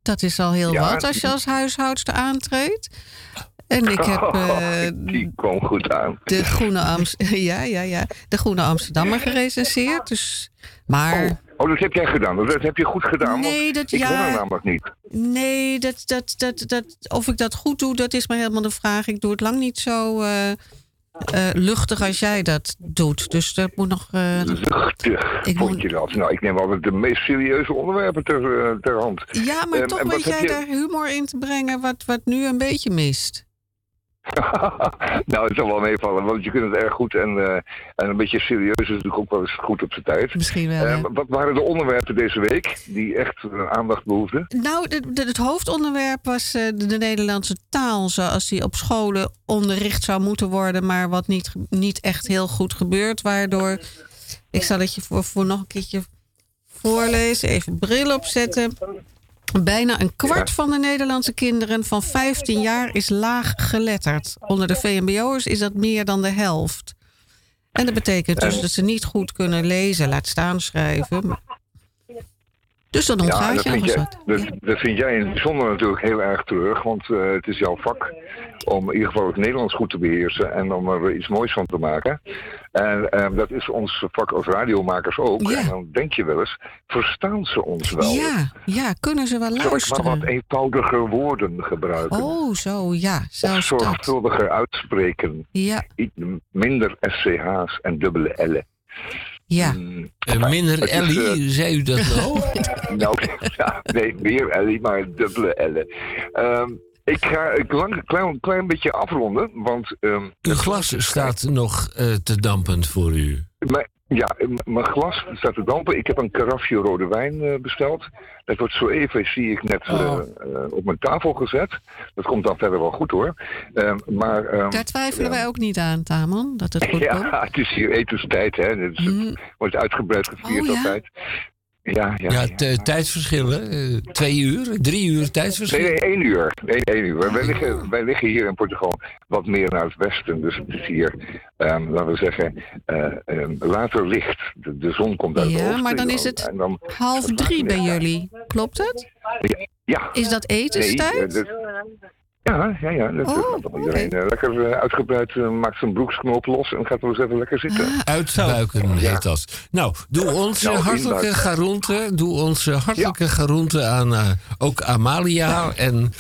C: Dat is al heel
J: Ja.
C: wat als je als huishoudster aantreedt. En ik heb eh,
J: Die kwam goed aan.
C: de, groene Ams ja, ja, ja, de Groene Amsterdammer gerecenseerd. Dus, maar
J: Oh, dat heb jij gedaan. Dat heb je goed gedaan.
C: Nee, dat-
J: ik
C: ja.
J: er namelijk niet.
C: nee, dat, dat, dat, dat, of ik dat goed doe, dat is maar helemaal de vraag. Ik doe het lang niet zo eh, eh, luchtig als jij dat doet. Dus dat moet nog... eh,
J: Luchtig,
C: Ik
J: vond
C: moet-
J: je dat? Nou, ik neem altijd de meest serieuze onderwerpen ter, ter hand.
C: Ja, maar
J: Ehm,
C: toch weet jij daar humor in te brengen wat, wat nu een beetje mist.
J: nou, het zal wel meevallen, want je kunt het erg goed. En, eh, en een beetje serieus is natuurlijk ook wel eens goed op zijn tijd.
C: Misschien wel.
J: Eh, wat waren de onderwerpen deze week die echt aandacht behoefden?
C: Nou, de- de- het hoofdonderwerp was eh, de, de Nederlandse taal zoals die op scholen onderricht zou moeten worden, maar wat niet, niet echt heel goed gebeurt. Waardoor, ik zal het je voor, voor nog een keertje voorlezen, even bril opzetten. Bijna een kwart van de Nederlandse kinderen van 15 jaar is laag geletterd. Onder de VMBO'ers is dat meer dan de helft. En dat betekent dus dat ze niet goed kunnen lezen, laat staan schrijven. Dus dan ontgaat
J: dat
C: je wat.
J: dat, dat vind jij in het bijzonder natuurlijk heel erg terug. Want eh, het is jouw vak om in ieder geval het Nederlands goed te beheersen en om er iets moois van te maken. En eh, dat is ons vak als radiomakers ook.
C: Ja.
J: En dan denk je wel eens, verstaan ze ons wel?
C: Ja, ja, kunnen ze wel
J: Zal ik maar wat
C: luisteren?
J: eenvoudiger woorden gebruiken?
C: Oh, zo, ja,
J: Of
C: dat.
J: zorgvuldiger uitspreken.
C: Ja,
J: Minder SCH's en dubbele L'en.
C: Ja.
J: Mm,
A: Eh, minder
J: is,
A: Ellie, zei u dat nou?
J: Nou, ja, nee, meer Ellie, maar dubbele L'en. Ehm, ik ga een klein, klein, klein beetje afronden, want... ehm,
A: Uw glas staat nog eh, te dampend voor u.
J: mijn- ja, mijn glas staat te dampen. Ik heb een karafje rode wijn eh, besteld. Dat wordt zo even, zie ik, net
C: Oh.
J: eh, eh, op mijn tafel gezet. Dat komt dan verder wel goed hoor. Ehm, maar, ehm,
C: Daar twijfelen wij ook niet aan, Tamon, dat het goed komt.
J: Ja, het is hier etenstijd, hè. Het is-
C: Mm.
J: wordt uitgebreid gevierd
C: Oh, ja?
J: altijd. Ja, ja.
A: Ja,
J: ja.
A: t- tijdsverschillen. eh, twee uur, drie uur
J: Nee,
A: tijdsverschil.
J: nee, één uur. Nee, één uur. Wij, liggen, wij liggen hier in Portugal wat meer naar het westen. Dus het is hier, ehm, laten we zeggen, eh, ehm, later licht. De, de zon komt uit
C: Ja,
J: het oosten.
C: maar dan is het
J: dan,
C: Half drie bij jullie, klopt het?
J: ja.
C: Is dat
J: Nee,
C: etenstijd?
J: eh, dat- ja, ja, ja. Dat,
C: Oh,
J: gaat iedereen eh, lekker eh, uitgebreid, eh, maakt zijn broeksknoop los en gaat wel eens even lekker zitten.
C: Ah.
A: Uitbuiken heet dat. Nou, doe onze
J: Nou,
A: hartelijke garonte. Doe onze hartelijke garonte aan ook Amalia en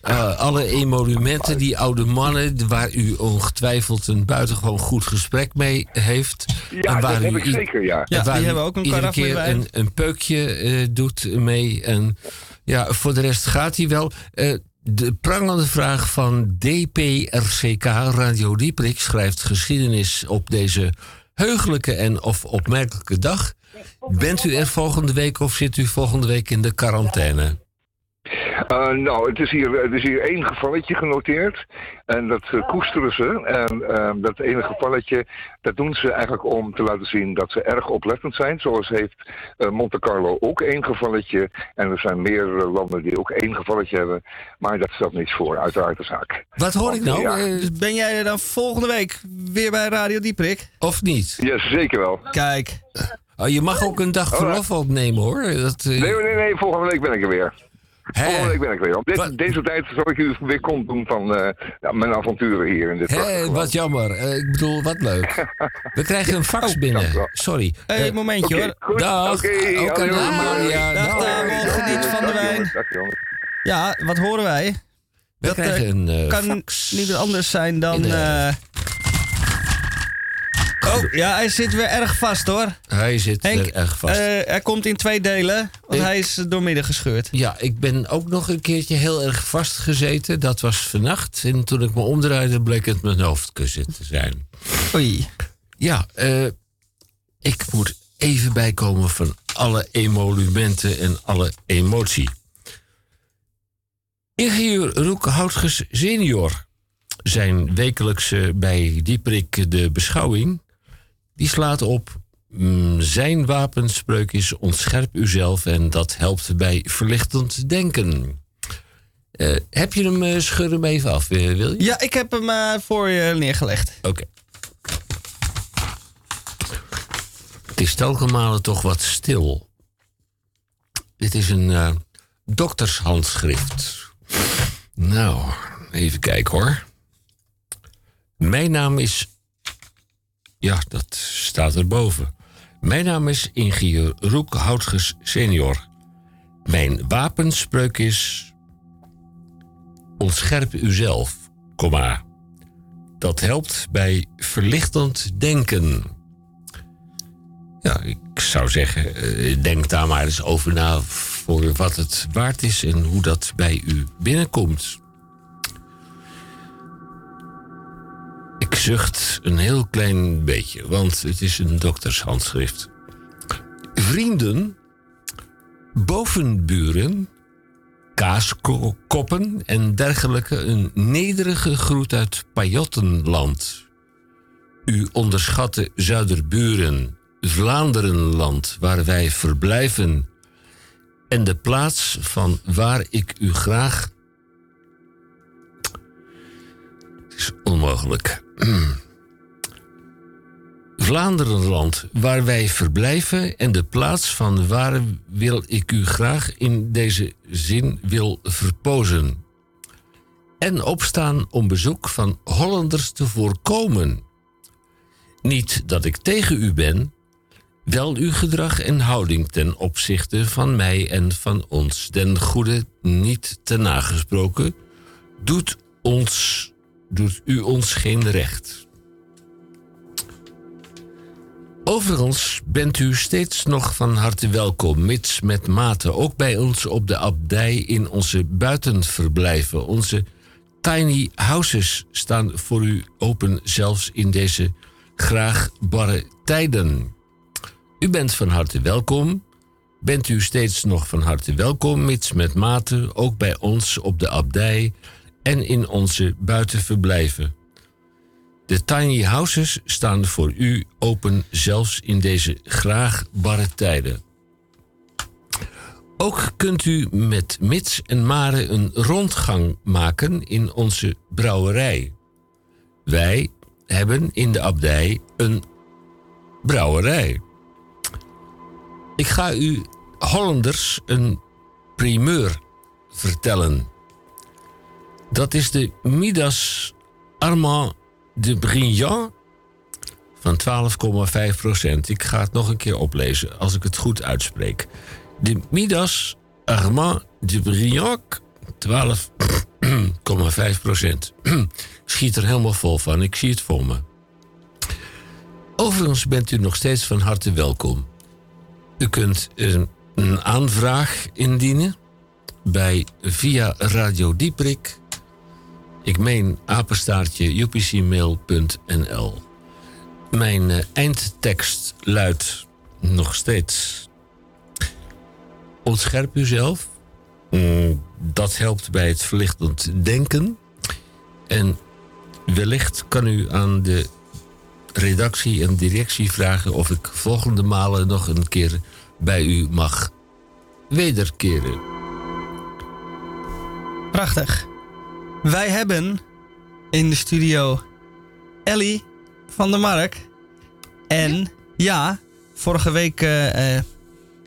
A: eh, alle emolumenten, die oude mannen, waar u ongetwijfeld een buitengewoon goed gesprek mee heeft.
J: Ja,
A: en waar
J: dat heb
A: u
J: ik
A: i-
J: zeker, ja.
B: Ja,
A: waar
B: die
A: u
B: hebben ook een
A: iedere keer een, een peukje eh, doet mee. En ja, voor de rest gaat hij wel. Eh, de prangende vraag van DPRCK Radio Dieprik schrijft geschiedenis op deze heugelijke en of opmerkelijke dag. Bent u er volgende week of zit u volgende week in de quarantaine?
J: Eh, nou, het is, hier, het is hier één gevalletje genoteerd. En dat eh, koesteren ze. En eh, dat ene gevalletje, dat doen ze eigenlijk om te laten zien dat ze erg oplettend zijn. Zoals heeft eh, Monte Carlo ook één gevalletje. En er zijn meer eh, landen die ook één gevalletje hebben. Maar dat stelt niets voor, uiteraard de zaak.
A: Wat hoor ik nou?
J: Ja.
B: Ben jij er dan volgende week weer bij Radio Dieprik?
A: of niet?
J: Ja, zeker wel.
B: Kijk,
A: Oh, je mag ook een dag verlof opnemen hoor. Dat, eh,
J: Nee, nee, nee, volgende week ben ik er weer. Volgende week ben ik er weer. Op dit-
A: Wat-
J: deze tijd zal ik u weer kont doen van eh, ja, mijn avonturen hier in dit
A: Hé, wat jammer. Eh, ik bedoel, wat leuk. We krijgen een fax
J: dank
A: binnen. Sorry.
B: hey,
A: Eh,
B: momentje
J: Oké,
B: hoor.
A: Dag.
J: Oké,
A: aan
J: hallo.
A: Amalia.
B: Dag,
A: Dag.
B: Tamon. Geniet van de
J: Dag,
B: wijn.
J: Dag.
B: Ja, wat horen wij?
A: We
B: Dat,
A: krijgen een
B: Kan
A: fax.
B: niet anders zijn dan... Eh, Oh, ja, hij zit weer erg vast hoor.
A: Hij zit
B: Henk,
A: er erg vast.
B: eh, hij komt in twee delen, want
A: Ik-
B: hij is doormidden gescheurd.
A: Ja, ik ben ook nog een keertje heel erg vastgezeten. Dat was vannacht. En toen ik me omdraaide, bleek het mijn hoofdkussen te zijn.
B: Oei.
A: Ja, eh, ik moet even bijkomen van alle emolumenten en alle emotie. Ingenieur Roek Houtges senior, zijn wekelijkse bij Dieprik de beschouwing, die slaat op... mm, zijn wapenspreuk is ontscherp uzelf en dat helpt bij verlichtend denken. Eh, heb je hem, scheur hem even af, eh, wil je?
B: Ja, ik heb hem voor je neergelegd.
A: Oké. Het is telkenmalen toch wat stil. Dit is een doktershandschrift. Nou, even kijken hoor. Mijn naam is. Ja, dat staat erboven. Mijn naam is ingenieur Roek Houtges senior. Mijn wapenspreuk is. Ontscherp uzelf, komma. Dat helpt bij verlichtend denken. Ja, ik zou zeggen, eh, denk daar maar eens over na voor wat het waard is en hoe dat bij u binnenkomt. Ik zucht een heel klein beetje, want het is een doktershandschrift. Vrienden, bovenburen, kaaskoppen en dergelijke een nederige groet uit Pajottenland. U onderschatte Zuiderburen, Vlaanderenland, waar wij verblijven, en de plaats van waar ik u graag. Het is onmogelijk. Vlaanderenland, waar wij verblijven en de plaats van waar wil ik u graag in deze zin wil verpozen. En opstaan om bezoek van Hollanders te voorkomen. Niet dat ik tegen u ben, wel uw gedrag en houding ten opzichte van mij en van ons den goede niet te nagesproken, doet, ons, doet u ons geen recht. Overigens bent u steeds nog van harte welkom, mits met mate, ook bij ons op de abdij in onze buitenverblijven. Onze tiny houses staan voor u open, zelfs in deze graag barre tijden. U bent van harte welkom. Bent u steeds nog van harte welkom, mits met mate, ook bij ons op de abdij en in onze buitenverblijven. De tiny houses staan voor u open, zelfs in deze graag barre tijden. Ook kunt u met mits en mare een rondgang maken in onze brouwerij. Wij hebben in de abdij een brouwerij. Ik ga u Hollanders een primeur vertellen. Dat is de Midas Armand de Briand van 12,5 procent. Ik ga het nog een keer oplezen als ik het goed uitspreek. De Midas Armand de Briand 12,5 procent. Schiet er helemaal vol van, ik zie het voor me. Overigens bent u nog steeds van harte welkom. U kunt een, een aanvraag indienen bij via Radio Dieprik. Ik meen apenstaartje upcmail.nl. Mijn eh, eindtekst luidt nog steeds. Ontscherp uzelf. Mm, dat helpt bij het verlichtend denken. En wellicht kan u aan de redactie en directie vragen of ik volgende malen nog een keer bij u mag wederkeren.
B: Prachtig. Wij hebben in de studio Ellie van der Mark. En ja, vorige week eh, eh,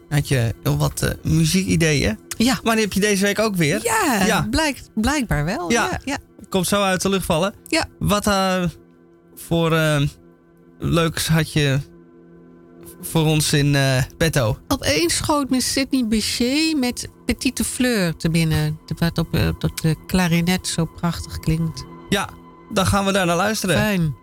B: had je heel wat eh, muziekideeën.
C: Ja.
B: Maar die heb je deze week ook weer.
C: Ja,
B: Ja.
C: Blijkt, blijkbaar wel.
B: Ja.
C: Ja. Ja.
B: Komt zo uit de lucht vallen.
C: Ja.
B: Wat eh, voor leuks had je voor ons in eh petto?
C: Opeens schoot me Sidney Bechet met Petite Fleur te binnen. Wat op, eh, op de klarinet zo prachtig klinkt.
B: Ja, dan gaan we daar naar luisteren.
C: Fijn.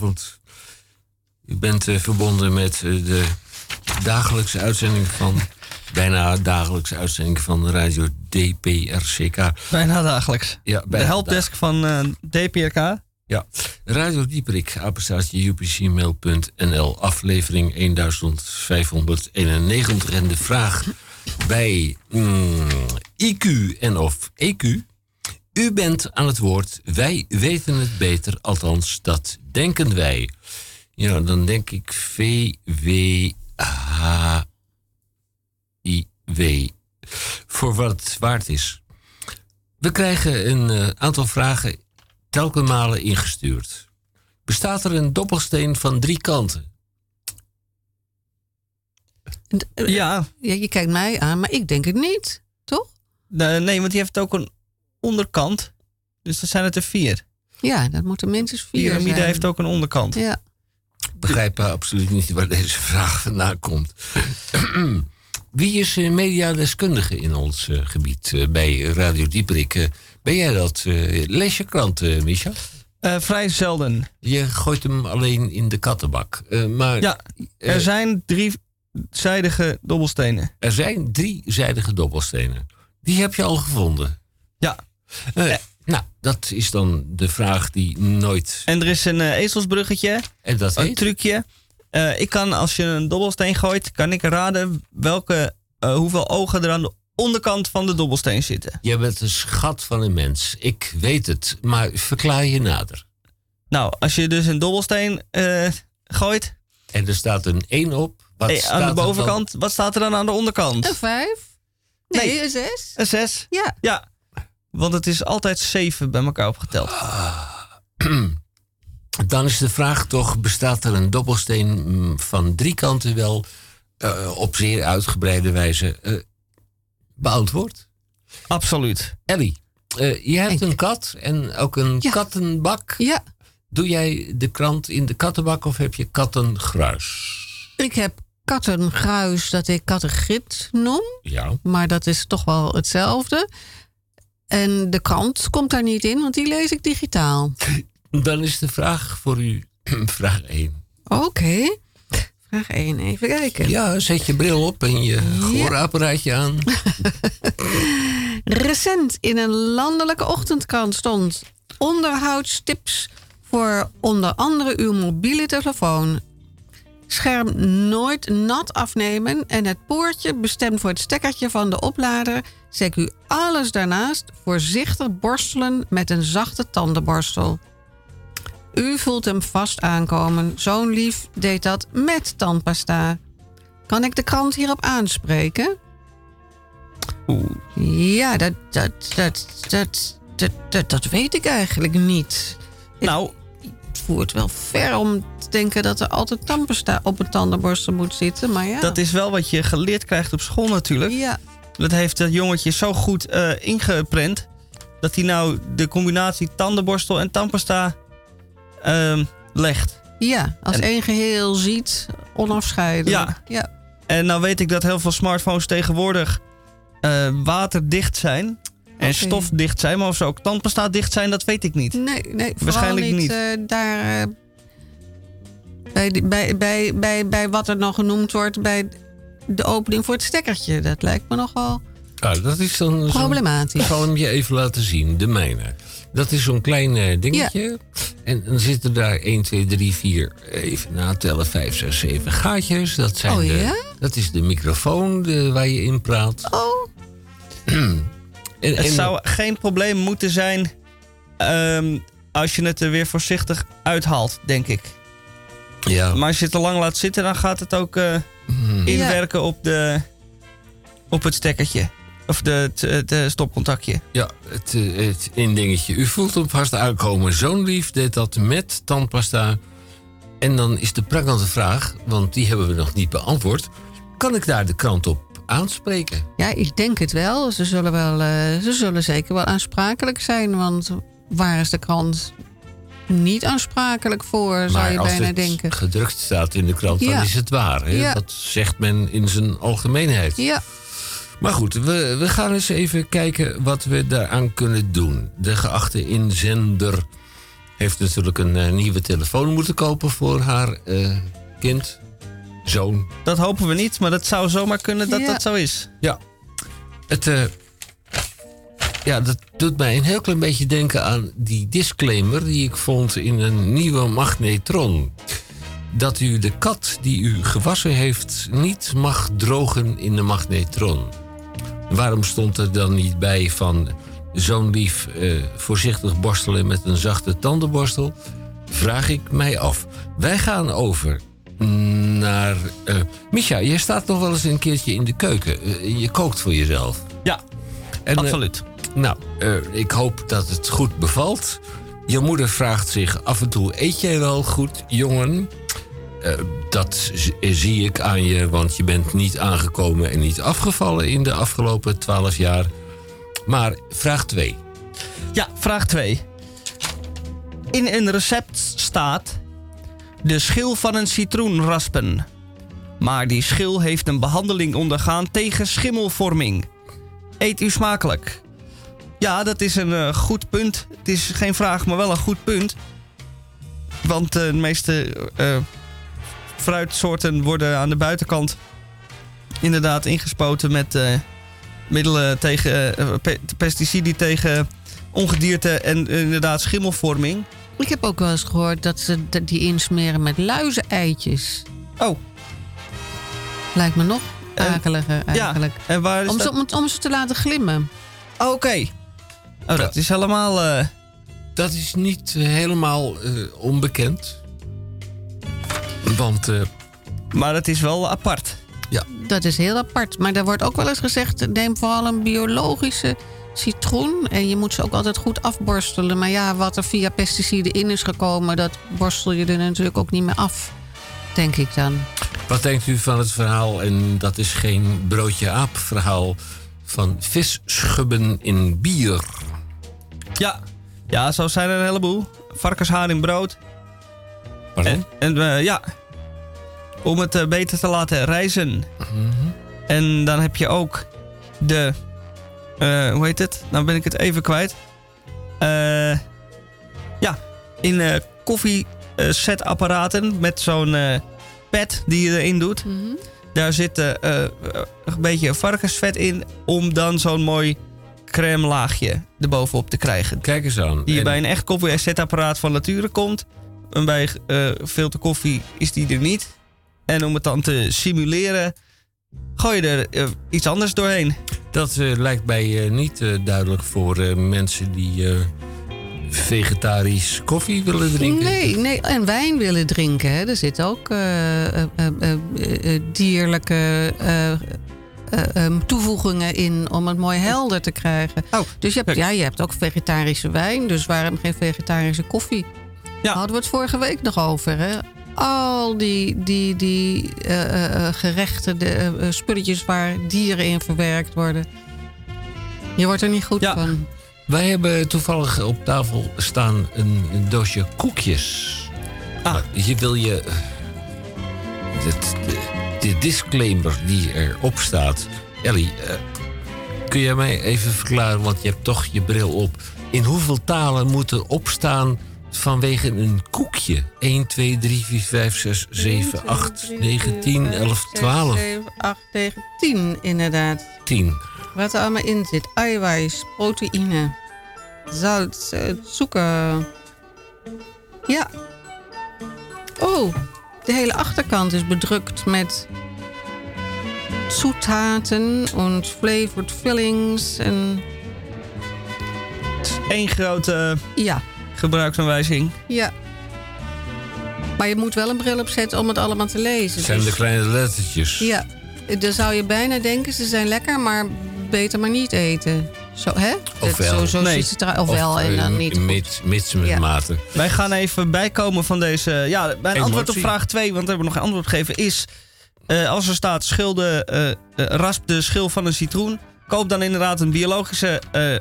A: Goedenavond. U bent eh, verbonden met eh, de dagelijkse uitzending van... bijna dagelijkse uitzending van Radio DPRCK.
B: Bijna dagelijks.
A: Ja,
B: De helpdesk van eh, DPRK.
A: Ja, Radio Dieperik, apenstaartje upcmail.nl, aflevering 1591. En de vraag bij mm, IQ en of EQ. U bent aan het woord, wij weten het beter, althans dat denken wij. Ja, dan denk ik V-W-H-I-W. Voor wat het waard is. We krijgen een eh, aantal vragen telkens malen ingestuurd. Bestaat er een dobbelsteen van drie kanten?
B: Ja.
C: ja. Je kijkt mij aan, maar ik denk het niet. Toch?
B: Nee, nee, want die heeft ook een onderkant. Dus dan zijn het er vier.
C: Ja, dat moeten minstens vier
B: piramide
C: zijn.
B: heeft ook een onderkant.
C: Ja.
A: Ik begrijp absoluut niet waar deze vraag vandaan komt. Wie is eh, mediadeskundige in ons eh, gebied eh, bij Radio Dieperik? Eh, ben jij dat? Lees je krant, eh Micha?
B: Vrij zelden.
A: Je gooit hem alleen in de kattenbak. Eh, maar
B: Ja, er zijn driezijdige dobbelstenen.
A: er zijn driezijdige dobbelstenen. Die heb je al gevonden.
B: Ja.
A: Nou, dat is dan de vraag die nooit...
B: En er is een eh, ezelsbruggetje.
A: En dat
B: een
A: heet?
B: trucje. Eh, ik kan, als je een dobbelsteen gooit, kan ik raden welke, eh, hoeveel ogen er aan de onderkant van de dobbelsteen zitten.
A: Jij bent een schat van een mens. Ik weet het, maar verklaar je nader.
B: Nou, als je dus een dobbelsteen eh, gooit,
A: En er staat een 1 op. Wat
B: eh,
A: staat
B: aan
A: er
B: de
A: dan?
B: bovenkant, wat staat er dan aan de onderkant?
C: Een vijf? Nee,
B: Nee.
C: een zes?
B: Een zes.
C: Ja.
B: Ja, want het is altijd zeven bij elkaar opgeteld.
A: Dan is de vraag toch, bestaat er een dobbelsteen mm, van drie kanten wel eh, op zeer uitgebreide wijze eh, beantwoord?
B: Absoluut.
A: Ellie, eh, je hebt een kat en ook een
C: Ja.
A: kattenbak.
C: Ja.
A: Doe jij de krant in de kattenbak of heb je kattengruis?
C: Ik heb kattengruis dat ik kattengrit noem.
A: Ja.
C: Maar dat is toch wel hetzelfde. En de krant komt daar niet in, want die lees ik digitaal.
A: Dan is de vraag voor u, vraag 1.
C: Oké. Vraag 1, even kijken.
A: Ja, zet je bril op en je gehoorapparaatje aan.
C: Recent in een landelijke ochtendkrant stond onderhoudstips voor onder andere uw mobiele telefoon. Scherm nooit nat afnemen en het poortje bestemd voor het stekkertje van de oplader. Zet u alles daarnaast voorzichtig borstelen met een zachte tandenborstel. U voelt hem vast aankomen. Zo'n lief deed dat met tandpasta. Kan ik de krant hierop aanspreken? Ja, dat, dat, dat, dat, dat, dat, dat weet ik eigenlijk niet.
B: Nou,
C: Het voert wel ver om te denken dat er altijd tandpasta op een tandenborstel moet zitten. Maar ja.
B: Dat is wel wat je geleerd krijgt op school natuurlijk.
C: Ja.
B: Dat heeft dat jongetje zo goed eh, ingeprent... dat hij nou de combinatie tandenborstel en tandpasta ehm, legt.
C: Ja, als
B: En-
C: één geheel ziet, onafscheidelijk.
B: Ja.
C: ja.
B: En nou weet ik dat heel veel smartphones tegenwoordig eh, waterdicht zijn... en
C: Oké.
B: stofdicht zijn. Maar of ze ook tandpasta dicht zijn, dat weet ik niet.
C: Nee, nee vooral
B: Waarschijnlijk niet.
C: eh, daar, eh, bij, bij, bij, bij, bij wat er nog genoemd wordt, bij de opening voor het stekkertje. Dat lijkt me nogal
A: Nou, dat is dan zo'n-
C: problematisch.
A: Ik zal hem je even laten zien, de mijne. Dat is zo'n klein eh, dingetje. En dan zitten daar 1, 2, 3, 4, even natellen, 5, 6, 7 gaatjes. Dat, zijn
C: Oh,
A: de,
C: ja?
A: dat is de microfoon de, waar je in praat.
C: Oh,
A: En,
B: Het
A: en-
B: zou geen probleem moeten zijn... ehm, als je het er weer voorzichtig uithaalt, denk ik.
A: ja,
B: Maar als je het te lang laat zitten, dan gaat het ook eh,
A: Hmm.
B: inwerken op, de, op het stekkertje. Of de, het, stopcontactje.
A: ja het, eh, het indingetje. U voelt hem vast aankomen. Zo'n lief deed dat met tandpasta. En dan is de prangende vraag, want die hebben we nog niet beantwoord. Kan ik daar de krant op aanspreken?
C: ja, ik denk het wel. Ze zullen, wel, eh, ze zullen zeker wel aansprakelijk zijn. Want waar is de krant niet aansprakelijk voor, zou je
A: als
C: bijna
A: het
C: denken.
A: gedrukt staat in de krant, dan is het waar. Hè?
C: Ja.
A: Dat zegt men in zijn algemeenheid.
C: Ja,
A: Maar goed, we, we gaan eens even kijken wat we daaraan kunnen doen. De geachte inzender heeft natuurlijk een eh, nieuwe telefoon moeten kopen voor haar eh, kind, zoon.
B: Dat hopen we niet, maar dat zou zomaar kunnen dat
C: Ja.
B: dat zo is.
A: Ja. Het, eh, ja, dat doet mij een heel klein beetje denken aan die disclaimer die ik vond in een nieuwe magnetron. Dat u de kat die u gewassen heeft niet mag drogen in de magnetron. Waarom stond er dan niet bij van zo'n lief eh, voorzichtig borstelen met een zachte tandenborstel? Vraag ik mij af. Wij gaan over naar. eh Micha, jij staat nog wel eens een keertje in de keuken. Eh, je kookt voor jezelf.
B: Ja,
A: En, eh,
B: absoluut.
A: nou, ik hoop dat het goed bevalt. Je moeder vraagt zich af en toe: eet jij wel goed, jongen? Dat zie ik aan je, want je bent niet aangekomen en niet afgevallen in de afgelopen twaalf jaar. Maar vraag 2.
B: Ja, vraag 2. In een recept staat de schil van een citroen raspen. Maar die schil heeft een behandeling ondergaan tegen schimmelvorming. Eet u smakelijk. Ja, dat is een eh, goed punt. Het is geen vraag, maar wel een goed punt. Want eh, de meeste eh, fruitsoorten worden aan de buitenkant inderdaad ingespoten met middelen tegen pe- pesticiden tegen ongedierte en inderdaad schimmelvorming.
C: Ik heb ook wel eens gehoord dat ze die insmeren met luizeneitjes.
B: Oh,
C: Lijkt me nog
B: En-
C: akeliger eigenlijk.
B: en waar is
C: Om
B: dat?
C: ze, om, om ze te laten glimmen.
B: Oh, Oké. Oh, dat is helemaal... eh,
A: Dat is niet eh, helemaal eh, onbekend. Want eh,
B: maar het is wel apart.
C: Dat is heel apart. Maar er wordt ook wel eens gezegd: neem vooral een biologische citroen. En je moet ze ook altijd goed afborstelen. Maar ja, wat er via pesticiden in is gekomen, dat borstel je er natuurlijk ook niet meer af. Denk ik dan.
A: Wat denkt u van het verhaal, en dat is geen broodje aap verhaal, van visschubben in bier?
B: Ja. Ja, zo zijn er een heleboel. Varkenshaar in brood.
A: Pardon?
B: En, en eh, ja, om het eh, beter te laten rijzen. En dan heb je ook de, eh, hoe heet het? Nou ben ik het even kwijt. Eh, ja, in eh koffiezetapparaten met zo'n eh, pad die je erin doet. Daar zit een beetje varkensvet in om dan zo'n mooi crème laagje erbovenop te krijgen.
A: Kijk eens aan.
B: Die
A: En-
B: bij een echt koffiezetapparaat van nature komt. En bij eh filter koffie is die er niet. En om het dan te simuleren, gooi je er iets anders doorheen.
A: Dat eh, lijkt mij eh, niet eh, duidelijk voor mensen die eh, vegetarisch koffie willen drinken.
C: Nee, nee, en wijn willen drinken. Hè. Er zitten ook eh, eh, eh, eh, eh, dierlijke eh, eh, eh, toevoegingen in om het mooi helder te krijgen.
B: Oh,
C: dus je hebt, ja, je hebt ook vegetarische wijn, dus waarom geen vegetarische koffie?
B: Ja.
C: Hadden we het vorige week nog over, hè? Al die, die, die eh, eh, eh, gerechten, de spulletjes waar dieren in verwerkt worden. Je wordt er niet goed
B: Ja.
C: van.
A: Wij hebben toevallig op tafel staan een, een doosje koekjes.
B: Ah.
A: Je wil je. het- de, de disclaimer die erop staat. Ellie, eh, kun jij mij even verklaren, want je hebt toch je bril op. In hoeveel talen moet er opstaan vanwege een koekje? 1, 2, 3, 4, 5, 6, 7, 8, 9, 10, 11, 12,
C: 7, 8, 9, 10 inderdaad.
A: 10.
C: Wat er allemaal in zit. Eiwijs, proteïne, zout, eh, suiker. Ja. Oh, de hele achterkant is bedrukt met zoethaten en flavored fillings. En
B: Eén grote
C: ja,
B: gebruiksaanwijzing.
C: ja. Maar je moet wel een bril opzetten om het allemaal te lezen.
A: Het zijn
C: Dus-
A: de kleine lettertjes.
C: Ja, dan zou je bijna denken ze zijn lekker, maar beter maar niet eten. Zo, hè?
A: Ofwel.
C: Zo, zo
B: Nee.
C: ziet het eruit. Ofwel en
A: eh,
C: dan niet goed.
A: Mits, mits met
C: Ja.
A: mate.
B: Wij gaan even bijkomen van deze... Ja, mijn
A: Emotie.
B: antwoord op vraag 2, want daar hebben we nog geen antwoord gegeven, is... eh, als er staat schilde, eh, eh, rasp de schil van een citroen... koop dan inderdaad een biologische eh,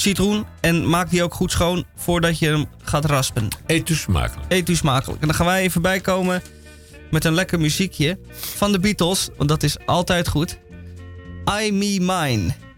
B: citroen... en maak die ook goed schoon voordat je hem gaat raspen.
A: Eet dus smakelijk.
B: Eet u smakelijk. En dan gaan wij even bijkomen met een lekker muziekje van de Beatles. Want dat is altijd goed. I, Me, Mine.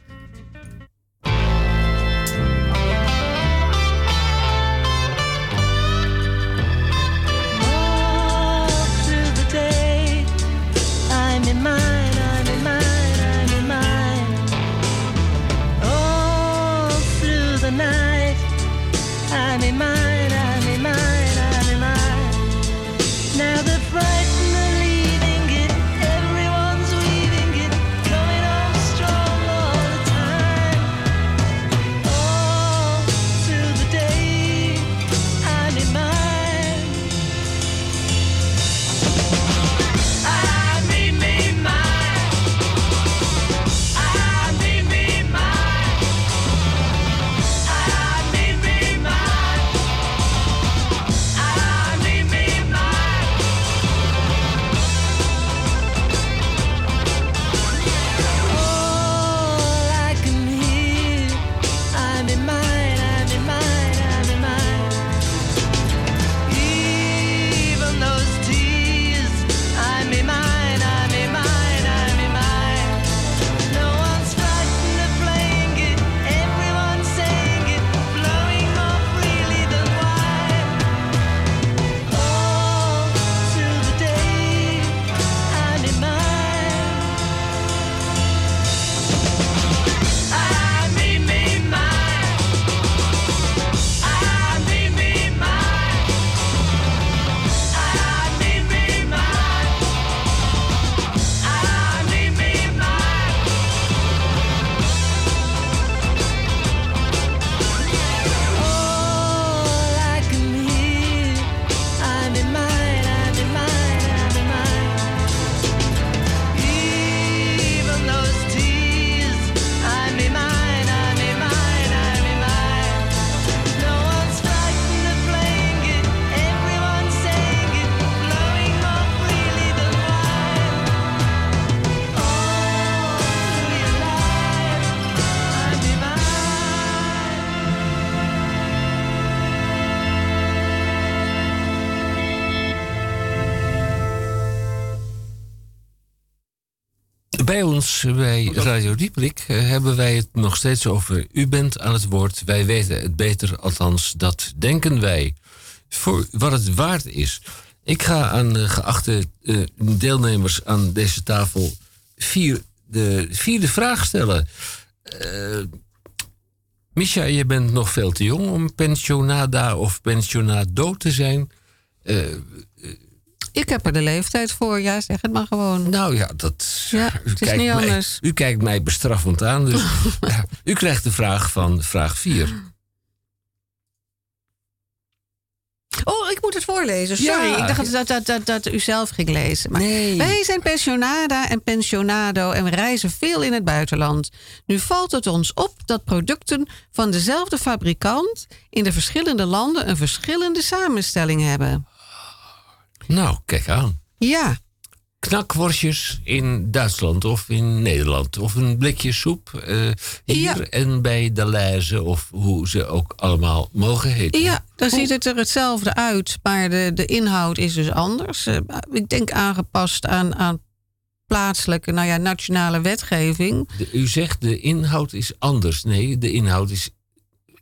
A: Bij ons, bij Radio Dieprik, eh, hebben wij het nog steeds over u bent aan het woord. Wij weten het beter, althans dat denken wij. Voor wat het waard is. Ik ga aan de geachte eh, deelnemers aan deze tafel vier, de vierde vraag stellen. Eh Misha, je bent nog veel te jong om pensionada of pensionado te zijn.
C: Ik heb er de leeftijd voor, ja, zeg het maar gewoon.
A: Nou ja, dat.
C: Ja,
A: u,
C: het is niet
A: mij,
C: anders.
A: u kijkt mij bestraffend aan. Dus ja, u krijgt de vraag van vraag 4.
C: Oh, ik moet het voorlezen. Sorry,
A: Ja.
C: ik dacht dat, dat, dat, dat u zelf ging lezen. Maar
A: Nee.
C: Wij zijn pensionada en pensionado en we reizen veel in het buitenland. Nu valt het ons op dat producten van dezelfde fabrikant... in de verschillende landen een verschillende samenstelling hebben.
A: Nou, kijk aan.
C: Ja,
A: Knakworstjes in Duitsland of in Nederland. Of een blikje soep eh, hier
C: Ja.
A: en bij de Leize. Of hoe ze ook allemaal mogen heten.
C: ja dan ziet het er hetzelfde uit, maar de, de inhoud is dus anders. Eh, ik denk aangepast aan, aan plaatselijke, nou ja, nationale wetgeving.
A: De- u zegt de inhoud is anders. Nee, de inhoud is,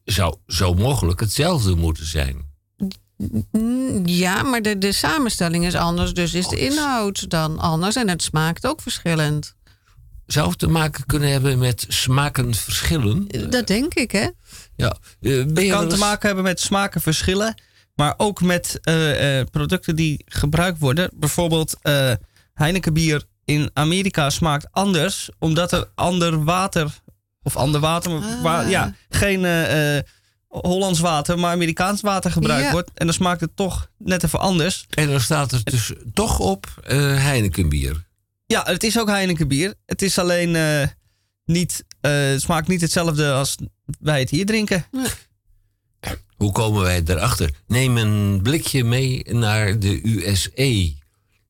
A: zou zo mogelijk hetzelfde moeten zijn.
C: Mm, Ja, maar de, de samenstelling is anders, dus is de inhoud dan anders en het smaakt ook verschillend.
A: Zou het te maken kunnen hebben met smakenverschillen?
C: Dat denk ik, hè?
A: Ja. eh,
B: Het
A: wel
B: kan te maken hebben met smakenverschillen. Maar ook met eh, eh, producten die gebruikt worden. Bijvoorbeeld eh Heineken bier in Amerika smaakt anders. Omdat er ander water... Of ander water, maar
C: Ah.
B: ja, geen eh, eh, Hollands water, maar Amerikaans water gebruikt
C: Ja.
B: wordt. En dan smaakt het toch net even anders.
A: En dan staat er dus toch op eh Heineken bier.
B: Ja, het is ook Heineken bier. Het is alleen eh, niet, eh, het smaakt niet hetzelfde als wij het hier drinken.
A: Hoe komen wij erachter? Neem een blikje mee naar de USA.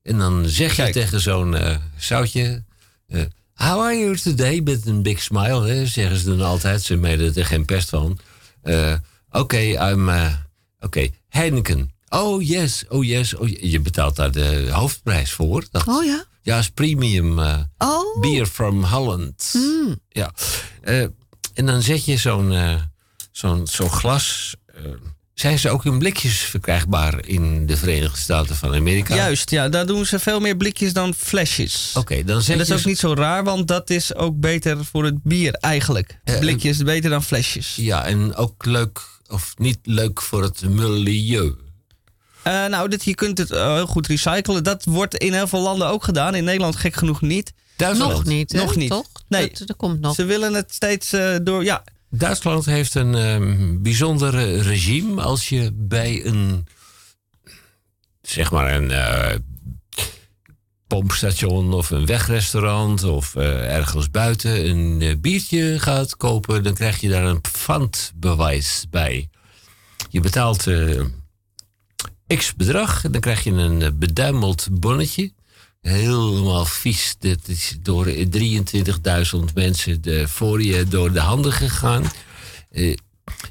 A: En dan zeg je
B: Kijk.
A: tegen zo'n zoutje... How are you today? Met een big smile, hè, zeggen ze dan altijd. Ze meten er geen pest van. Eh, Oké, I'm... eh, Oké, Heineken. Oh yes, oh yes. Oh, je betaalt daar de hoofdprijs voor. Dat,
C: Oh ja?
A: Ja, is premium eh,
C: Oh.
A: beer from Holland.
C: Mm.
A: Ja. En dan zet je zo'n zo'n zo'n glas, zijn ze ook in blikjes verkrijgbaar in de Verenigde Staten van Amerika?
B: Juist, ja, daar doen ze veel meer blikjes dan flesjes.
A: Oké, dan
B: En dat
A: je...
B: is ook niet zo raar, want dat is ook beter voor het bier eigenlijk.
A: Eh,
B: Blikjes is beter dan flesjes.
A: Ja, en ook leuk, of niet leuk voor het milieu.
B: Eh, nou, dit, je kunt het eh, heel goed recyclen. Dat wordt in heel veel landen ook gedaan. In Nederland gek genoeg niet.
A: Duitsland.
C: Nog niet, hè?
B: Nog niet.
C: Toch?
B: Nee.
C: Dat, dat komt nog.
B: Ze willen het steeds door... Ja,
A: Duitsland heeft een ehm, bijzonder eh, regime als je bij een, zeg maar een eh, pompstation of een wegrestaurant of eh, ergens buiten een biertje gaat kopen, dan krijg je daar een pfandbewijs bij. Je betaalt x bedrag en dan krijg je een beduimeld bonnetje. Helemaal vies. Dit is door 23.000 mensen de, voor je door de handen gegaan. Eh,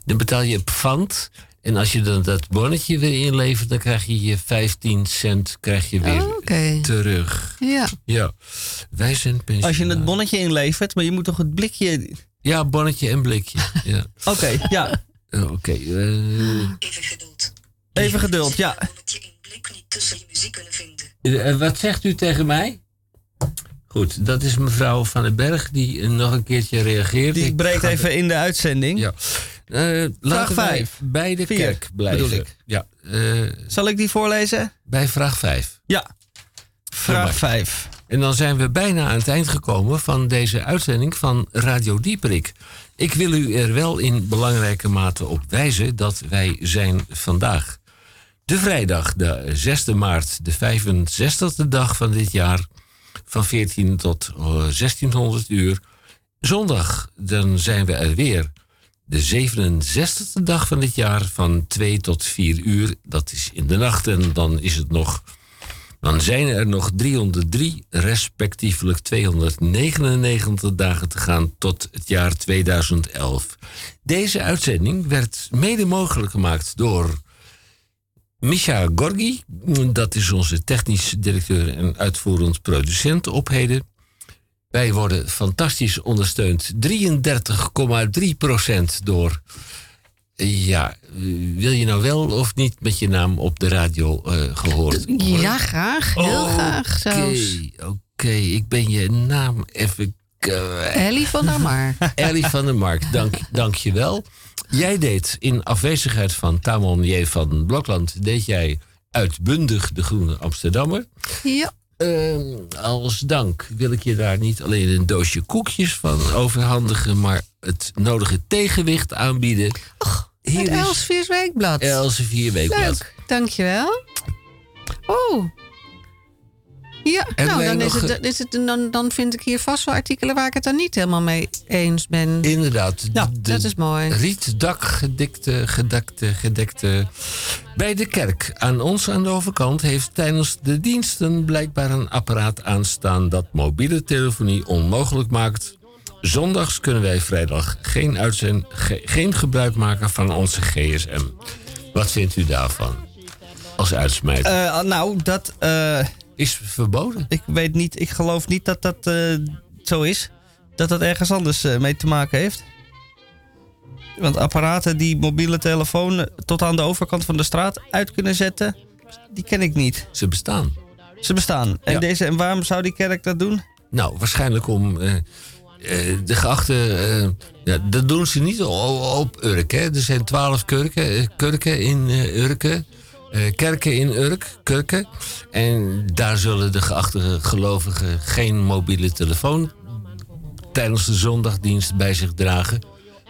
A: dan betaal je pfand. En als je dan dat bonnetje weer inlevert, dan krijg je je 15 cent krijg je weer
C: Oh, Oké.
A: terug.
C: Ja.
A: Ja, wij zijn
B: als je het bonnetje inlevert, maar je moet toch het blikje...
A: Ja, bonnetje en blikje. Ja.
B: Oké, ja.
A: Eh, Oké. eh,
K: Even geduld.
B: Even geduld, ja.
K: Niet tussen je muziek kunnen vinden.
A: eh, wat zegt u tegen mij? Goed, dat is mevrouw Van den Berg die eh, nog een keertje reageert.
B: Die breekt even in de uitzending.
A: Ja. Eh, wij
B: vijf.
A: bij de
B: Vier,
A: kerk blijven.
B: bedoel ik.
A: Ja, eh,
B: Zal ik die voorlezen?
A: bij vraag 5.
B: Ja. Vraag 5.
A: En dan zijn we bijna aan het eind gekomen van deze uitzending van Radio Dieperik. Ik wil u er wel in belangrijke mate op wijzen dat wij zijn vandaag. De vrijdag, de 6 maart, de 65e dag van dit jaar, van 14 tot eh, 1600 uur. Zondag, dan zijn we er weer. De 67e dag van dit jaar, van 2 tot 4 uur. Dat is in de nacht en dan is het nog dan zijn er nog 303, respectievelijk 299 dagen te gaan tot het jaar 2011. Deze uitzending werd mede mogelijk gemaakt door Misha Gorgi. Dat is onze technisch directeur en uitvoerend producent op heden. Wij worden fantastisch ondersteund. 33,3% door. Ja, wil je nou wel of niet met je naam op de radio eh, gehoord worden?
C: Ja, graag. Heel graag
A: Oké,
C: zelfs.
A: oké. Ik ben je naam even.
C: Ellie van der Maar.
A: Ellie van der Mark, dank, dank je wel. Jij deed in afwezigheid van Tamon J. van Blokland... deed jij uitbundig de Groene Amsterdammer.
C: Ja.
A: Ehm, als dank wil ik je daar niet alleen een doosje koekjes van overhandigen... maar het nodige tegenwicht aanbieden.
C: Het Elseviers Weekblad.
A: Elsevier Weekblad.
C: Leuk, dankjewel. Oh. Ja,
A: En
C: nou, dan, is het, is het, dan, dan vind ik hier vast wel artikelen waar ik het dan niet helemaal mee eens ben.
A: Inderdaad.
C: Ja,
A: de
C: dat is mooi.
A: Rietdak gedekte, gedekte, gedekte. Bij de kerk aan ons aan de overkant heeft tijdens de diensten blijkbaar een apparaat aanstaan dat mobiele telefonie onmogelijk maakt. Zondags kunnen wij vrijdag geen, uitzend, ge- geen gebruik maken van onze GSM. Wat vindt u daarvan? Als uitsmijter.
B: Eh, nou, dat... eh,
A: is verboden.
B: Ik weet niet, ik geloof niet dat dat eh, zo is. Dat dat ergens anders eh, mee te maken heeft. Want apparaten die mobiele telefoon eh, tot aan de overkant van de straat uit kunnen zetten, die ken ik niet.
A: Ze bestaan.
B: Ze bestaan. En,
A: Ja.
B: deze, en waarom zou die kerk dat doen?
A: Nou, waarschijnlijk om de geachte. ja, dat doen ze niet o- op Urk. Hè. Er zijn twaalf kurken, kurken in Urken. Eh, kerken in Urk, kurken. En daar zullen de geachte gelovigen geen mobiele telefoon tijdens de zondagdienst bij zich dragen.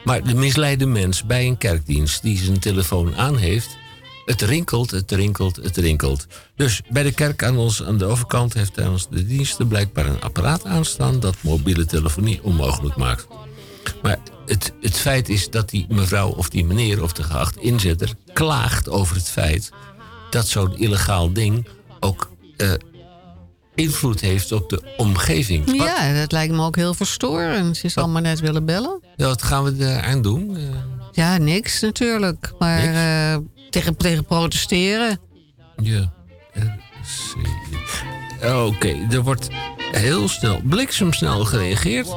A: Maar de misleide mens bij een kerkdienst die zijn telefoon aan heeft. Het rinkelt, het rinkelt, het rinkelt. Dus bij de kerk aan ons aan de overkant heeft tijdens de diensten blijkbaar een apparaat aanstaan dat mobiele telefonie onmogelijk maakt. Maar het, het feit is dat die mevrouw of die meneer of de geacht inzetter klaagt over het feit dat zo'n illegaal ding ook eh, invloed heeft op de omgeving. Wat,
C: Ja, dat lijkt me ook heel verstorend. Ze zal maar net willen bellen.
A: ja, wat gaan we eraan doen? Eh,
C: Ja, niks natuurlijk. Maar
A: Niks?
C: eh, tegen, tegen protesteren.
A: Ja. Oké, er wordt Heel snel, bliksemsnel gereageerd.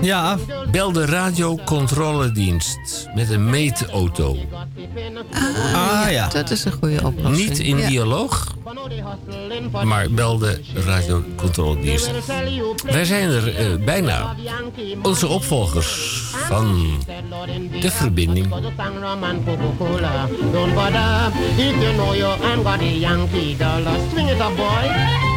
B: Ja.
A: Bel de radiocontroledienst met een meetauto.
B: Ah ja.
C: Dat is een goede oplossing.
A: Niet in
C: Ja.
A: dialoog, maar bel de radiocontroledienst. Wij zijn er eh, bijna. Onze opvolgers van de verbinding.
L: Don't bother if you know you ain't got a Yankee dollar. Swing it up, boy.